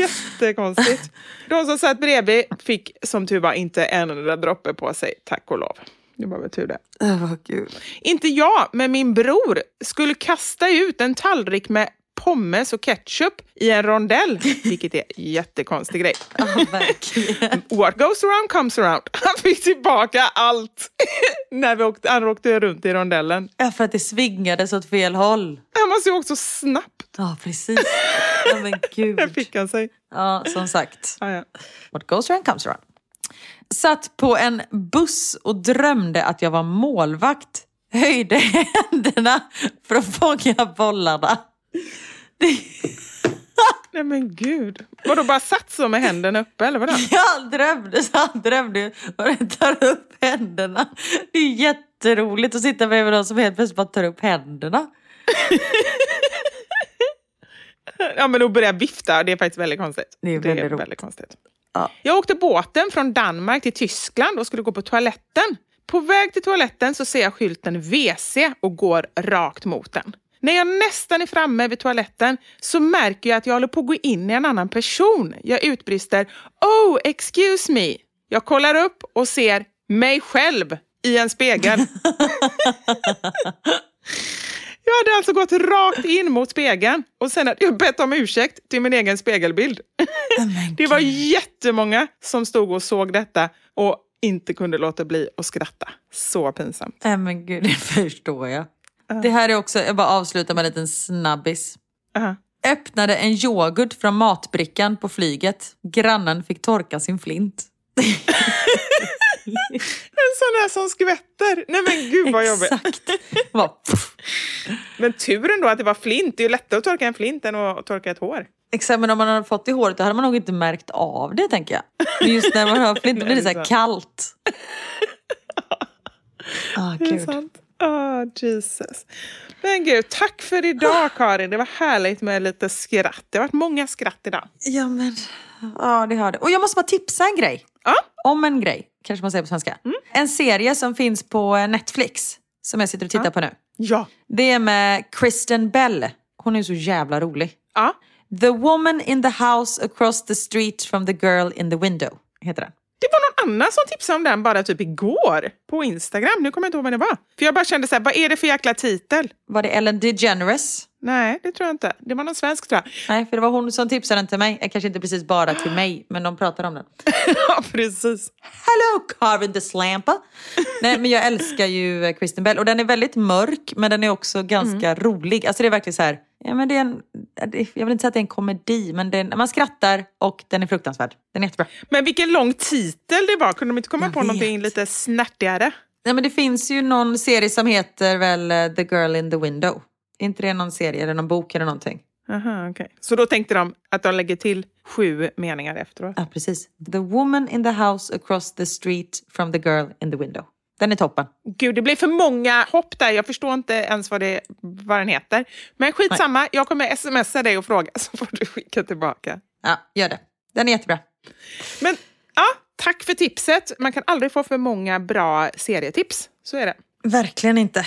Jättekonstigt. De som satt bredvid fick som tur var inte en enda droppe på sig, tack och lov. Det var väl tur det. Oh, Gud. Inte jag, men min bror skulle kasta ut en tallrik med pommes och ketchup i en rondell, vilket är en jättekonstig grej. Ja, verkligen. What goes around comes around. Han fick tillbaka allt när vi åkte, han åkte runt i rondellen. Ja, för att det svingades åt fel håll. Han måste ju också snabbt. Ja, precis. Ja, men Där gud. fick han sig. Ja, som sagt. Ah, ja. What goes around comes around. Satt på en buss och drömde att jag var målvakt. Höjde händerna för att fånga bollarna. Nej men gud. Vadå, bara satt så med händerna uppe eller vadå? Jag drömde så han drömde och jag tar upp händerna. Det är jätteroligt att sitta bredvid någon som helt plötsligt bara tar upp händerna. Ja men att börja vifta, det är faktiskt väldigt konstigt. Det är väldigt roligt. väldigt konstigt. Ja. Jag åkte båten från Danmark till Tyskland och skulle gå på toaletten. På väg till toaletten så ser jag skylten WC och går rakt mot den. När jag nästan är framme vid toaletten så märker jag att jag håller på att gå in i en annan person. Jag utbrister Oh, excuse me. Jag kollar upp och ser mig själv i en spegel. Jag hade alltså gått rakt in mot spegeln och sen hade jag bett om ursäkt till min egen spegelbild. Det var jättemånga som stod och såg detta och inte kunde låta bli att skratta. Så pinsamt. Nej men gud, det förstår jag. Det här är också, jag bara avslutar med en liten snabbis. Aha. Öppnade en yoghurt från matbrickan på flyget. Grannen fick torka sin flint. En sån där som skvätter. Nej men gud vad jobbigt. Exakt. Men turen då att det var flint. Det är ju lättare att torka en flint än att torka ett hår. Exakt, men om man hade fått i håret då hade man nog inte märkt av det tänker jag. Men just när man har flint då blir det så här kallt. Ah, Det är gud. sant. Åh, Jesus. Men gud, tack för idag Karin. Det var härligt med lite skratt. Det har varit många skratt idag. Ja men, ja det har det. Och jag måste bara tipsa en grej. Ja. Om en grej, kanske man säger på svenska. En serie som finns på Netflix. Som jag sitter och tittar på nu. Ja. Det är med Kristen Bell. Hon är så jävla rolig. Ja. The woman in the house across the street from the girl in the window. Heter den. Det var någon annan som tipsade om den bara typ igår på Instagram. Nu kommer jag inte ihåg vad det var. För jag bara kände så här, vad är det för jäkla titel? Var det Ellen DeGeneres? Nej, det tror jag inte. Det var någon svensk tror jag. Nej, för det var hon som tipsade den till mig. Kanske inte precis bara till mig, men de pratar om den. ja, precis. Hello Carvin the Slampa! Nej, men jag älskar ju eh, Kristen Bell och den är väldigt mörk men den är också ganska rolig. Alltså det är verkligen så här, ja, men det är en, jag vill inte säga att det är en komedi men en- man skrattar och den är fruktansvärd. Den är jättebra. Men vilken lång titel det var. Kunde de inte komma Jag på vet. någonting lite snärtigare? Nej, men det finns ju någon serie som heter väl eh, The Girl in the Window. Inte det någon serie eller någon bok eller någonting? Aha, okej. Så då tänkte de att de lägger till sju meningar efteråt. Ja, precis. The woman in the house across the street from the girl in the window. Den är toppen. Gud, det blir för många hopp där. Jag förstår inte ens vad, det, vad den heter. Men skitsamma, jag kommer smsa dig och fråga så får du skicka tillbaka. Ja, gör det. Den är jättebra. Men ja, tack för tipset. Man kan aldrig få för många bra serietips. Så är det. Verkligen inte.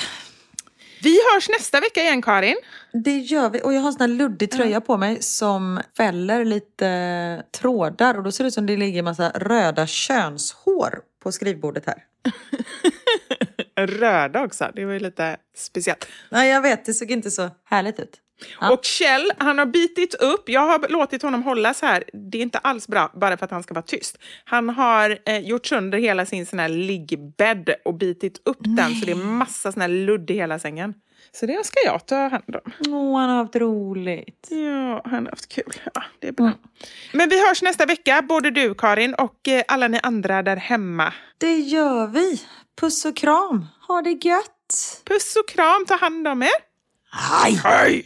Vi hörs nästa vecka igen, Karin. Det gör vi. Och jag har en sån här luddig tröja på mig som fäller lite trådar. Och då ser det ut som det ligger en massa röda könshår på skrivbordet här. Röda också. Det var ju lite speciellt. Nej, jag vet. Det såg inte så härligt ut. Ja. Och Kjell, han har bitit upp. Jag har låtit honom hålla så här. Det är inte alls bra, bara för att han ska vara tyst. Han har eh, gjort sönder hela sin sån här liggbädd och bitit upp den. Så det är massa sån här ludd i hela sängen. Så det ska jag ta hand om. Åh, han har haft roligt. Ja, han har haft kul. Ja, det är bra. Men vi hörs nästa vecka, både du Karin och eh, alla ni andra där hemma. Det gör vi. Puss och kram. Ha det gött. Puss och kram, ta hand om er. Hej! Hej!